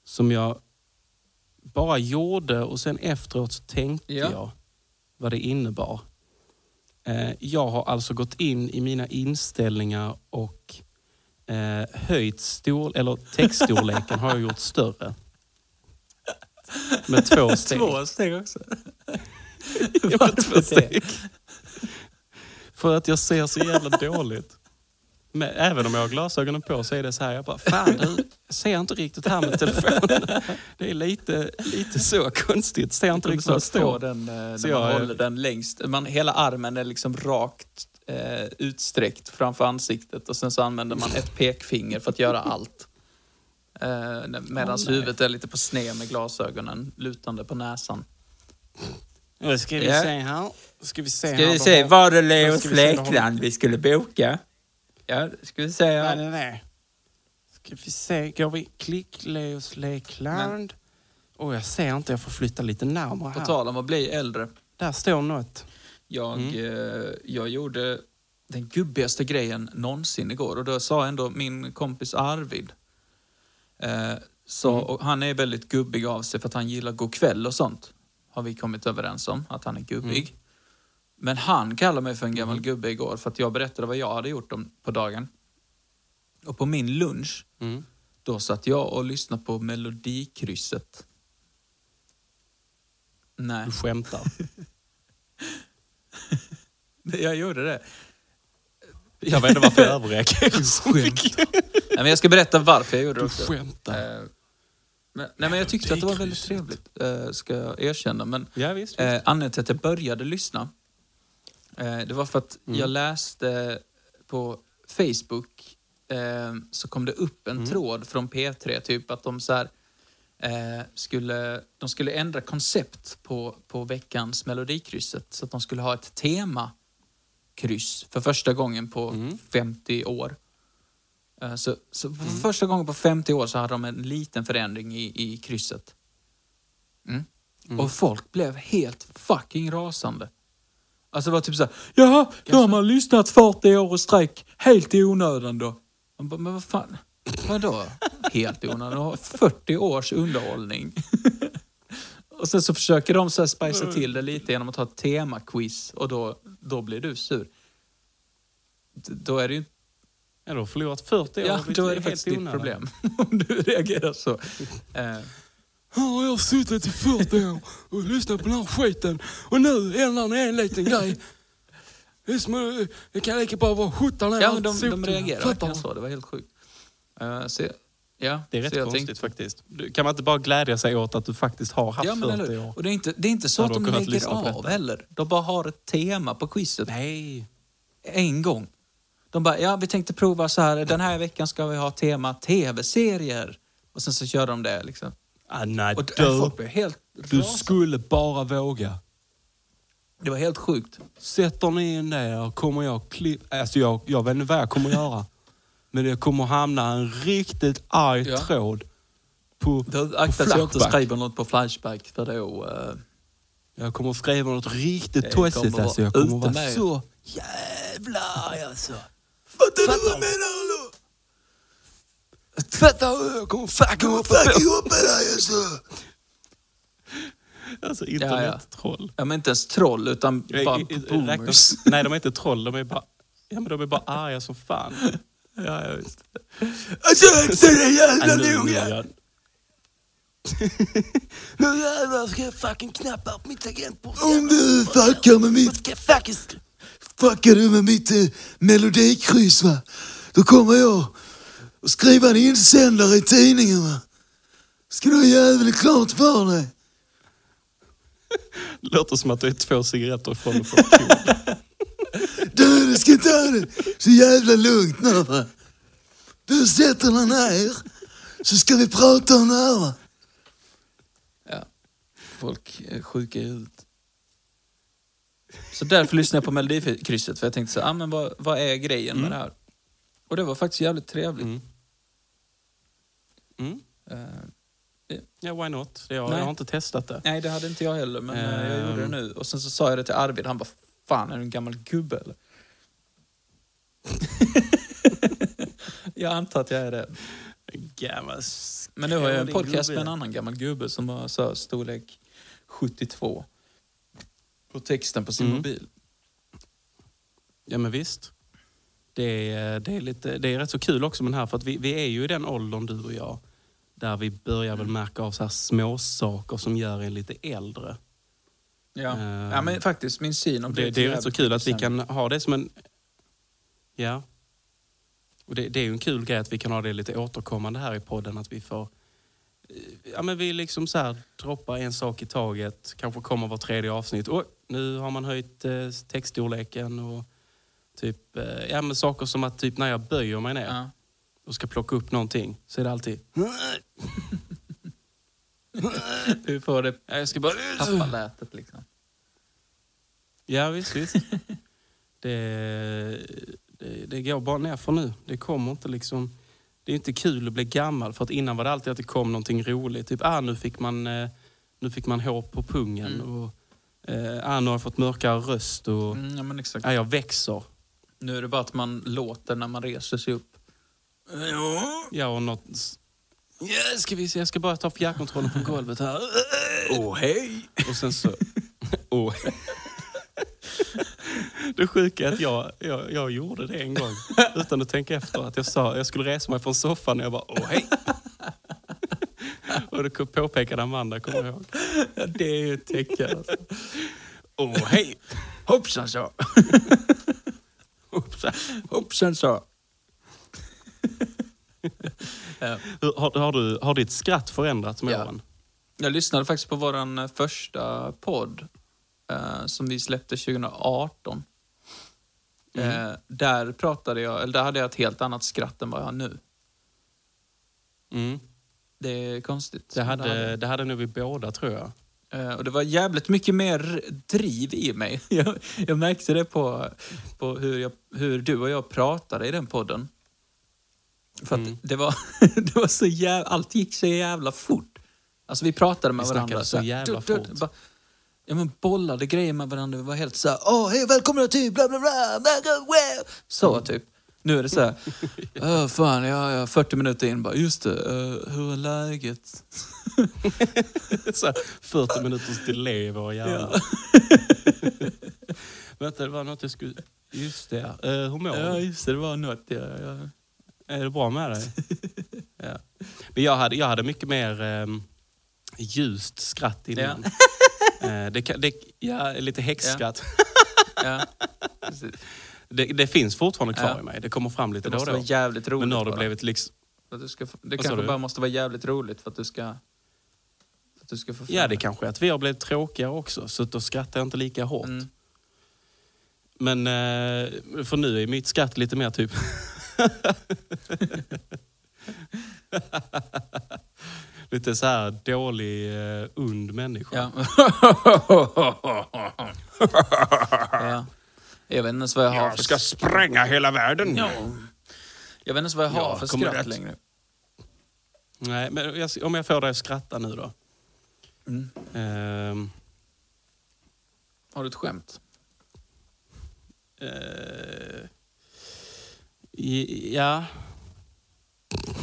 som jag bara gjorde och sen efteråt så tänkte Ja. jag vad det innebar. Jag har alltså gått in i mina inställningar och eh, höjt stor, eller textstorleken har jag gjort större. Med två steg. Två steg också. Med två steg. För att jag ser så jävla dåligt. Men även om jag har glasögonen på så är det så här, jag bara, fan du, jag ser inte riktigt här med telefonen. Det är lite, lite så konstigt, ser inte riktigt vad det står den, eh, Så man jag- håller den längst. Man, hela armen är liksom rakt eh, utsträckt framför ansiktet och sen så använder man ett pekfinger för att göra allt. Eh, Medan nej. huvudet är lite på sned med glasögonen lutande på näsan. Nu ska vi Ja. se här. Ska vi se Ska här. vi se, har- var det Leos Lekland vi skulle boka? Ja, ska vi se. Vad är Ja. det det? Ska vi se, går vi klick Leos Lekland? Åh, jag ser inte, jag får flytta lite närmare På här. tal om att bli äldre. Där står något. Jag, Mm. eh, jag gjorde den gubbigaste grejen någonsin igår. Och då sa ändå min kompis Arvid, eh, så, och han är väldigt gubbig av sig för att han gillar kväll och sånt. Har vi kommit överens om, att han är gubbig. Men han kallade mig för en gammal gubbe igår för att jag berättade vad jag hade gjort om, på dagen. Och på min lunch, Mm. då satt jag och lyssnade på Melodikrysset. Nej, Du skämtar. jag gjorde det. Jag vet inte varför jag överreagerar så mycket. Nej, men jag ska berätta varför jag gjorde det Du också. skämtar. Eh, men, nej, men jag tyckte att det var väldigt trevligt, eh, ska jag erkänna. Men Ja, visst. visst. eh, anledningen till att jag började lyssna, eh, det var för att Mm. jag läste på Facebook, så kom det upp en Mm. tråd från P3, typ att de så här, skulle, de skulle ändra koncept på, på veckans Melodikrysset. Så att de skulle ha ett temakryss för första gången på Mm. 50 år. Eh, Så, så för första gången på 50 år så hade de en liten förändring i, i krysset. Mm. Och folk blev helt fucking rasande. Alltså det var typ såhär, jaha, då har man lyssnat 40 år i sträck, helt i onödan då. Man bara, men vad fan, vadå helt i onödan? Du har 40 års underhållning. och sen så försöker de så spicea till det lite genom att ha ett temaquiz och då, då blir du sur. D- Då är det ju Ja, du har förlorat 40 år. Ja, då är det faktiskt ditt problem. Om du reagerar så. Här har jag suttit i 40 år och lyssnat på den här skiten och nu ändrar ni en liten grej. Det, att- det kan lika bra vara 17 år. ja, men de, de reagerar verkligen så. Det var helt sjukt. Så, ja, Det är rätt konstigt tänkte- faktiskt. Kan man inte bara glädja sig åt att du faktiskt har haft Ja, men 40 eller, år? Och det är, inte, det är inte så att de lägger av heller. De bara har ett tema på quizet Nej. en gång. De bara, ja vi tänkte prova så här, den här veckan ska vi ha tema tv-serier. Och sen så kör de det liksom. Ah, nej, Och du, folk blev helt Du rasande. skulle bara våga. Det var helt sjukt. Sätter ni in det och kommer jag klippa... Alltså jag, jag vet inte vad jag kommer göra. Men det kommer hamna en riktigt arg Ja. tråd på, på akta så jag inte Flashback. skriver något på Flashback för då... eh, Jag kommer skriva något riktigt tossigt alltså. Jag kommer vara med. så jävla arg alltså. Fattar du vad jag menar eller? Du? Jag kommer fucking hoppa på dig alltså. Alltså ja. internettroll. Ja, men inte ens troll, utan Jag- bara boomers. Nej, de är inte troll. De är bara, ja, men de är bara arga som fan. Ja, ja, visst. Alltså extra jävla Nej, nu- nu- noga. Nu jävlar ska jag fucking knappa på mitt tangentbord. Om du fuckar med mitt... Ska fucking... Fuckar du med mitt eh, melodikryss va? Då kommer jag att skriva en insändare i tidningen va? Ska du ha jävligt klart för dig. Låter som att du är två cigaretter ifrån att få. Du, du ska ta det så jävla lugnt nu va? Du sätter dig ner så ska vi prata om det här va? Ja. Folk är sjuka i huvudet. Så därför lyssnade jag på Melodikrysset, för jag tänkte så här, ah, men vad, vad är grejen med det här? Och det var faktiskt jävligt trevligt. Mm. Mm. Eh, Ja, why not? Jag, jag har inte testat det. nej, det hade inte jag heller, men eh, jag gjorde det Ehm. nu. Och sen så sa jag det till Arvid, han bara, fan är du en gammal gubbe eller? jag antar att jag är det. Gammal Men nu har jag en podcast med en annan gammal gubbe som har så här storlek 72 på texten på sin Mm. mobil. Ja men visst. Det är, det, är lite, det är rätt så kul också med den här för att vi, vi är ju i den åldern du och jag där vi börjar väl märka av så här små saker som gör en lite äldre. Ja. Ehm, ja, men faktiskt min syn om Det, det är rätt så kul att vi kan ha det som en... Ja. Och det, det är ju en kul grej att vi kan ha det lite återkommande här i podden. Att vi får... eh, Ja men vi liksom så här droppar en sak i taget. Kanske kommer var tredje avsnitt. Och nu har man höjt eh, textstorleken och typ... Eh, ja men saker som att typ när jag böjer mig ner Ja. och ska plocka upp någonting så är det alltid... Du får det Ja, Jag ska bara... pappalätet liksom. Ja, visst, visst. det, det, det går bara ner för nu. Det kommer inte liksom... Det är inte kul att bli gammal. För att innan var det alltid att det kom någonting roligt. Typ, ah, nu fick man, eh, nu fick man hår på pungen. Och, eh, ah, nu har jag fått mörkare röst. Och, Mm, ja, men exakt. ah, jag växer. Nu är det bara att man låter när man reser sig upp. Ja, och något... Ja, ska vi se, jag ska bara ta fjärrkontrollen från golvet här. Åh, hej! Och sen så... Oh. Det sjuka är att jag, jag, jag gjorde det en gång utan att tänka efter. Att jag sa jag skulle resa mig från soffan och jag bara åh hej. Och det påpekade Amanda, kommer jag ihåg. Ja, det är ju ett tecken. Alltså. Åh hej! Hoppsan så. Hoppsan. Hoppsan så. Har, har, du, har ditt skratt förändrats med Ja. åren? Jag lyssnade faktiskt på vår första podd eh, som vi släppte 2018. Eh, där pratade jag, eller där hade jag ett helt annat skratt än vad jag har nu. Mm. Det är konstigt. Det, men hade, det hade nog vi båda tror jag. Eh, Och det var jävligt mycket mer driv i mig. Jag, jag märkte det på, på hur, jag, hur du och jag pratade i den podden. För att Mm. det var, det var så jävla, allt gick så jävla fort. Alltså vi pratade med Vi varandra. så här, jävla dutt, fort. bara- Ja men bollade grejer med varandra. Vi var helt så här, åh hej välkomna till bla bla bla, bla. Så typ. Nu är det så här, "Åh, fan ja, ja, 40 minuter in bara, just det, eh, hur är läget? Så här, 40 minuters delay i våra hjärnor. Vänta, det var något jag skulle... Just det. Eh, hur mår Ja du? just det, det var något. Ja, ja. Är det bra med dig? ja. Men jag hade, jag hade mycket mer um, ljust skratt innan. Eh, det, det, ja, lite häxskratt. Ja. Det, det finns fortfarande kvar Ja. i mig. Det kommer fram lite Det då och då. jävligt roligt Men nu har det blivit liksom... Du ska det kanske bara måste vara jävligt roligt för att du ska... För att du ska få Ja, det kanske är att vi har blivit tråkigare också. Så då skrattar jag inte lika hårt. Mm. Men eh, för nu är mitt skratt lite mer typ... lite så här dålig, eh, und människa. Ja. ja. Jag vet inte ens vad jag har för... spränga hela världen. Ja. Jag vet inte ens vad jag har för kommer skratt rätt. längre. Nej, men jag, om jag får dig att skratta nu då. Mm. Ehm, Har du ett skämt? eh, ja.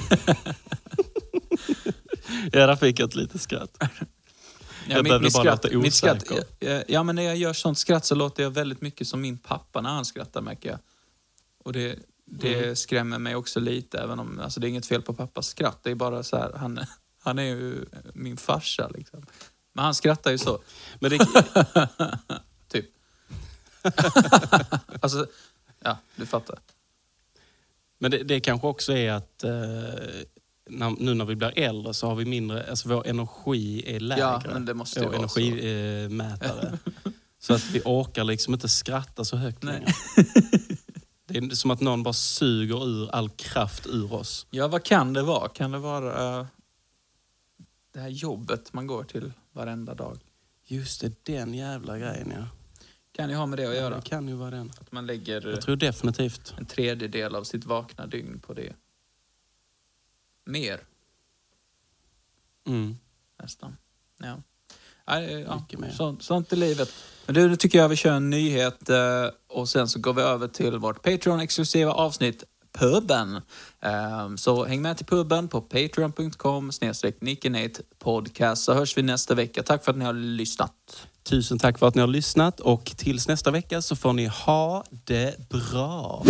ja, där fick jag ett litet skratt. Jag behövde bara låta skratt, osäker. ja, ja, men när jag gör sånt skratt så låter jag väldigt mycket som min pappa när han skrattar märker jag. Och det, det Mm. skrämmer mig också lite, även om alltså, det är inget fel på pappas skratt. Det är bara så här, han, han är ju min farsa liksom. Men han skrattar ju så. Men det, typ. alltså, ja, du fattar. Men det, det kanske också är att eh, när, nu när vi blir äldre så har vi mindre, alltså vår energi är lägre. Ja, men det måste ju vår energimätare. så att vi orkar liksom inte skratta så högt längre. Det är som att någon bara suger ur all kraft ur oss. Ja, vad kan det vara? Kan det vara eh, det här jobbet man går till varenda dag? Just det, den jävla grejen ja. Kan ju ha med det att göra. Det kan ju vara den. Att man lägger Jag tror definitivt. en tredjedel av sitt vakna dygn på det. Mer, Mm. nästan. Ja. Ja, ja, Mycket mer. sånt, är livet. Men du, nu tycker jag vi kör en nyhet eh, och sen så går vi över till vårt Patreon-exklusiva avsnitt Puben. Eh, Så häng med till puben på patreon.com podcast så hörs vi nästa vecka. Tack för att ni har lyssnat. Tusen tack för att ni har lyssnat och tills nästa vecka så får ni ha det bra.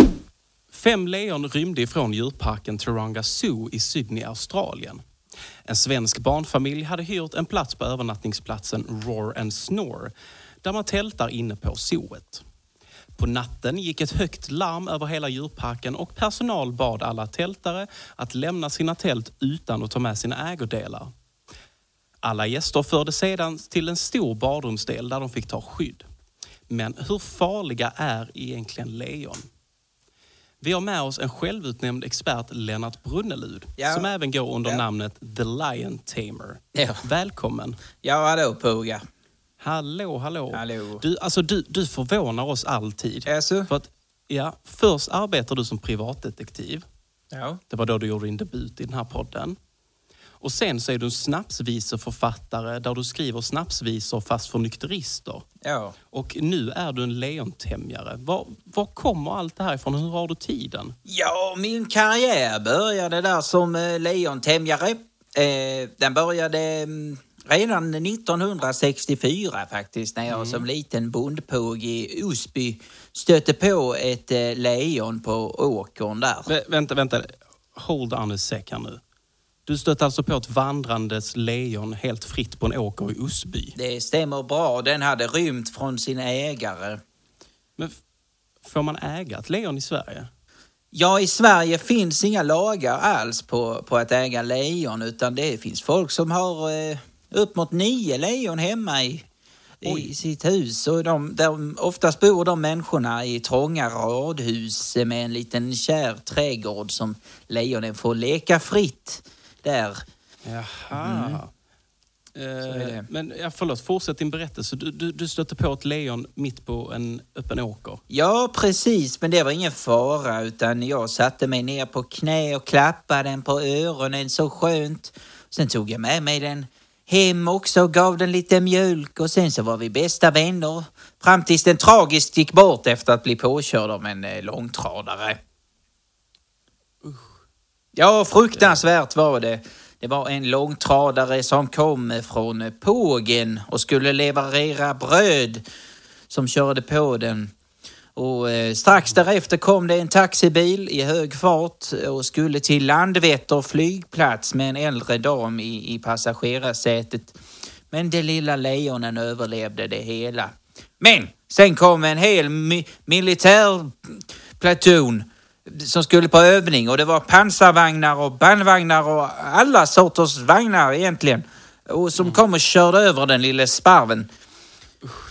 Fem lejon rymde ifrån djurparken Taronga Zoo i Sydney, Australien. En svensk barnfamilj hade hyrt en plats på övernattningsplatsen Roar and Snore där man tältar inne på zooet. På natten gick ett högt larm över hela djurparken och personal bad alla tältare att lämna sina tält utan att ta med sina ägodelar. Alla gäster fördes sedan till en stor badrumsdel där de fick ta skydd. Men hur farliga är egentligen lejon? Vi har med oss en självutnämnd expert, Lennart Brunnelud, Ja. som även går under Ja. namnet The Lion Tamer. Ja. Välkommen! Ja, hallå Puga. Hallå, hallå! Hallå. Du, alltså, du, du förvånar oss alltid. Alltså? För att, ja, först arbetar du som privatdetektiv. Ja. Det var då du gjorde din debut i den här podden. Och sen så är du en snapsviseförfattare där du skriver snapsvisor fast för nykterister. Ja. Och nu är du en lejontämjare. Var, var kommer allt det här ifrån? Hur har du tiden? Ja, min karriär började där som eh, lejontämjare. Eh, den började mm, redan 1964 faktiskt, när jag som liten bondpåg i Osby stötte på ett eh, lejon på åkern där. Vä vänta, vänta. Hold on a sec här nu. Du stötte alltså på ett vandrandes lejon helt fritt på en åker i Osby. Det stämmer bra, den hade rymt från sin ägare. Men får man äga ett lejon i Sverige? Ja, i Sverige finns inga lagar alls på, på att äga lejon utan det finns folk som har eh, upp mot nio lejon hemma i, i sitt hus. Och de, de, oftast bor de människorna i trånga radhus med en liten kär trädgård som lejonen får leka fritt där. Jaha. är Eh, men ja, förlåt, fortsätt din berättelse. Du, du, du stötte på ett lejon mitt på en öppen åker. Ja, precis, men det var ingen fara utan jag satte mig ner på knä och klappade den på öronen så skönt. Sen tog jag med mig den hem också och gav den lite mjölk och sen så var vi bästa vänner fram tills den tragiskt gick bort efter att bli påkörd av en eh, långtradare. Ja, fruktansvärt var det. Det var en långtradare som kom från Pågen och skulle leverera bröd som körde på den. Och eh, strax därefter kom det en taxibil i hög fart och skulle till Landvetter flygplats med en äldre dam i, i passagerarsätet. Men det lilla lejonen överlevde det hela. Men sen kom en hel mi militärplaton som skulle på övning och det var pansarvagnar och bandvagnar och alla sorters vagnar egentligen. Och som kom och körde över den lilla sparven.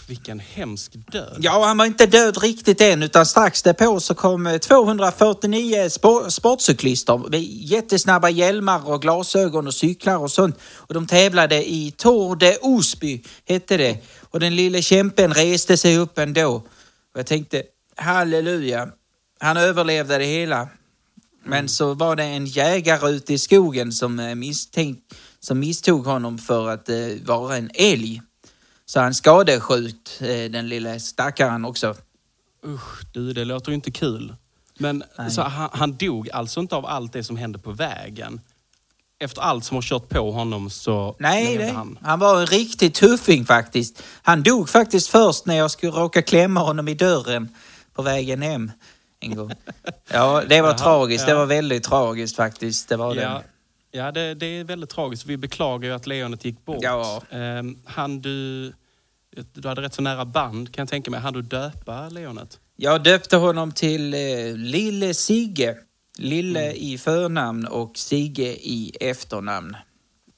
Vilken hemsk död. Ja, han var inte död riktigt än utan strax därpå så kom eh, 249 spor- sportcyklister med jättesnabba hjälmar och glasögon och cyklar och sånt. Och de tävlade i Tour de Osby, hette det. Och den lille kämpen reste sig upp ändå. Och jag tänkte, halleluja, han överlevde det hela. Men så var det en jägare ute i skogen som, eh, misstänk, som misstog honom för att eh, vara en älg. Så han skadeskjut eh, den lilla stackaren också. Usch, du, det låter ju inte kul. Men Nej. så han, han dog alltså inte av allt det som hände på vägen? Efter allt som har kört på honom så Nej, det, han? han var en riktig tuffing faktiskt. Han dog faktiskt först när jag skulle råka klämma honom i dörren på vägen hem en gång. Ja, det var Jaha, tragiskt. Det ja. var väldigt tragiskt faktiskt. Det var Ja, det. ja det, det är väldigt tragiskt. Vi beklagar ju att lejonet gick bort. Ja. Ehm, han du... Du hade rätt så nära band kan jag tänka mig. Han du döpa lejonet? Jag döpte honom till eh, Lille Sigge. Lille Mm. i förnamn och Sigge i efternamn.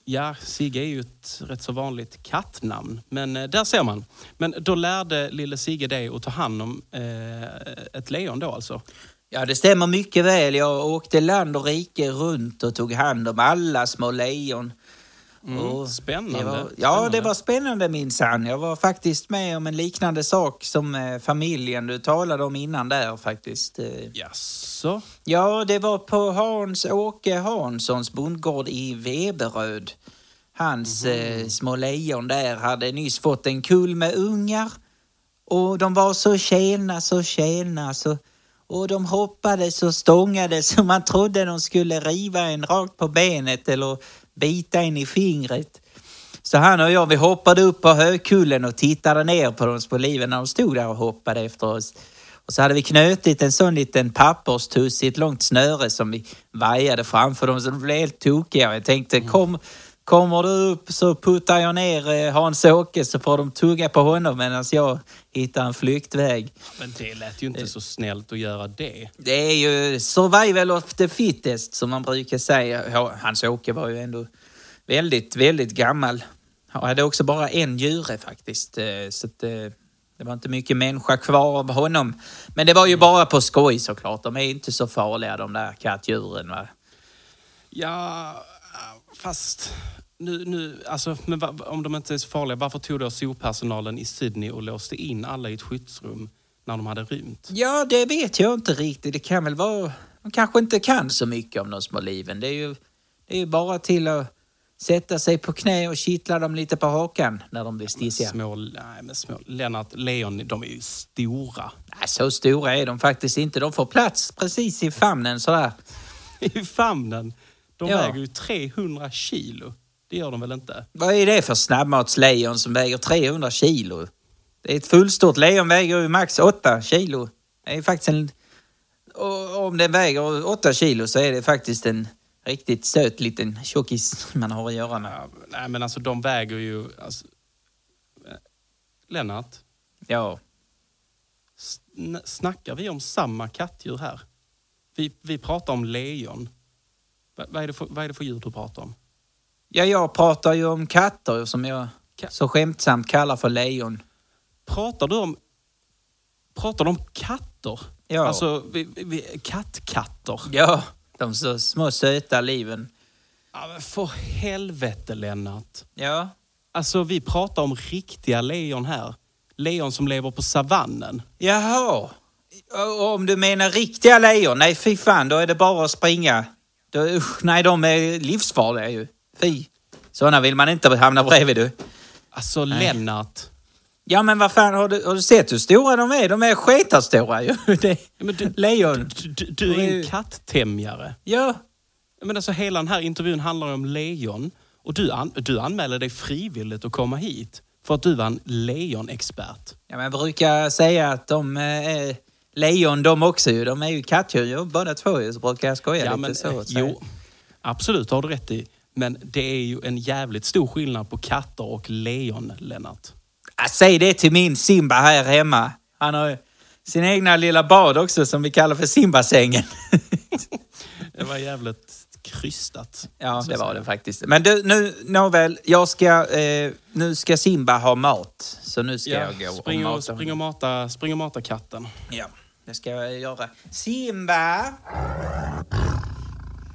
Ja, Sigge är ju ett rätt så vanligt kattnamn. Men eh, där ser man. Men då lärde lille Sigge dig att ta hand om eh, ett lejon då alltså? Ja, det stämmer mycket väl. Jag åkte land och rike runt och tog hand om alla små lejon. Mm, spännande. Det var, ja, Spännande. det var spännande minsann. Jag var faktiskt med om en liknande sak som eh, familjen du talade om innan där faktiskt. Eh, Jaså? Ja, det var på Hans-Åke Hanssons bondgård i Veberöd. Hans eh, små lejon där hade nyss fått en kull med ungar. Och de var så tjäna, så tjäna, så... Och de hoppades och stångade så man trodde de skulle riva en rakt på benet eller bita en i fingret. Så han och jag, vi hoppade upp på högkullen och tittade ner på dem på livet när de stod där och hoppade efter oss. Och så hade vi knutit en sån liten papperstuss i ett långt snöre som vi vajade framför dem så de blev helt tokiga. Jag tänkte, kom, kommer du upp så puttar jag ner eh, Hans-Åke så får de tugga på honom medan jag hittar en flyktväg. Men det lät ju inte så snällt att göra det. Det är ju survival of the fittest som man brukar säga. Hans-Åke var ju ändå väldigt, väldigt gammal. Han hade också bara en djure faktiskt. eh, Så att, eh, det var inte mycket människa kvar av honom. Men det var ju bara på skoj såklart. De är inte så farliga de där kattdjuren. Va? Ja, fast nu, nu, alltså, men om de inte är så farliga, varför tog då zoopersonalen i Sydney och låste in alla i ett skyddsrum när de hade rymt? Ja, det vet jag inte riktigt. Det kan väl vara... De kanske inte kan så mycket om de små liven. Det är ju, det är ju bara till att sätta sig på knä och kittla dem lite på hakan när de blir stissiga. Små, nej, men små, Lennart, lejon, de är ju stora. Nej, så stora är de faktiskt inte. De får plats precis i famnen sådär. I famnen. De Ja. väger ju 300 kilo. Det gör de väl inte? Vad är det för snabbmatslejon som väger 300 kilo? Det är ett fullstort lejon väger ju max 8 kilo. Det är faktiskt en... Och om den väger 8 kilo så är det faktiskt en riktigt söt liten tjockis man har att göra med. Ja, nej, men alltså de väger ju... Alltså, eh, Lennart, Ja. sn- snackar vi om samma kattdjur här? Vi, vi pratar om lejon. Va, vad, är det för, vad är det för djur du pratar om? Ja, jag pratar ju om katter som jag så skämtsamt kallar för lejon. Pratar du om... Pratar du om katter? Ja. Alltså, vi, vi- kattkatter? Ja, de så små söta liven. Ja, men för helvete, Lennart. Ja. Alltså, vi pratar om riktiga lejon här. Lejon som lever på savannen. Jaha. Om du menar riktiga lejon? Nej, fy fan, då är det bara att springa. Då, usch, nej, de är livsfarliga ju. Fy. Såna vill man inte hamna bredvid du. Alltså, Lennart. Ja, men vad fan, har du, har du sett hur stora de är? De är sketarstora ju. Det, Ja, du, lejon. du, du, du är en katttämjare. Ja. Men alltså, hela den här intervjun handlar om lejon. Och du, an, du anmälde dig frivilligt att komma hit för att du var en lejonexpert. ja, men jag brukar säga att de eh, är lejon de också ju. De är ju kattdjur ju, båda två ju. Så brukar jag skoja lite men, så. eh, jo, absolut har du rätt i. Men det är ju en jävligt stor skillnad på katter och lejon, Lennart. Ja, säg det till min Simba här hemma. Han har ju sin egna lilla bad också som vi kallar för Simbasängen. Det var jävligt krystat. ja, det var det faktiskt. Men du, nu, nåväl, jag ska, eh, nu ska Simba ha mat. Så nu ska Ja, jag gå spring, och och, mata spring, och mata, spring och mata katten. Ja, det ska jag göra. Simba!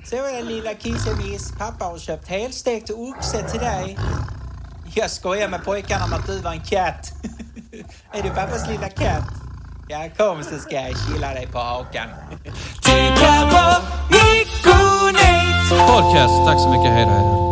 Så är lilla kissemiss. Pappa har köpt helstekt oxe till dig. Jag skojar med pojkarna om att du var en katt. är du pappas lilla katt? Ja, kom så ska jag killa dig på hakan. Podcast, tack så mycket. Hej då.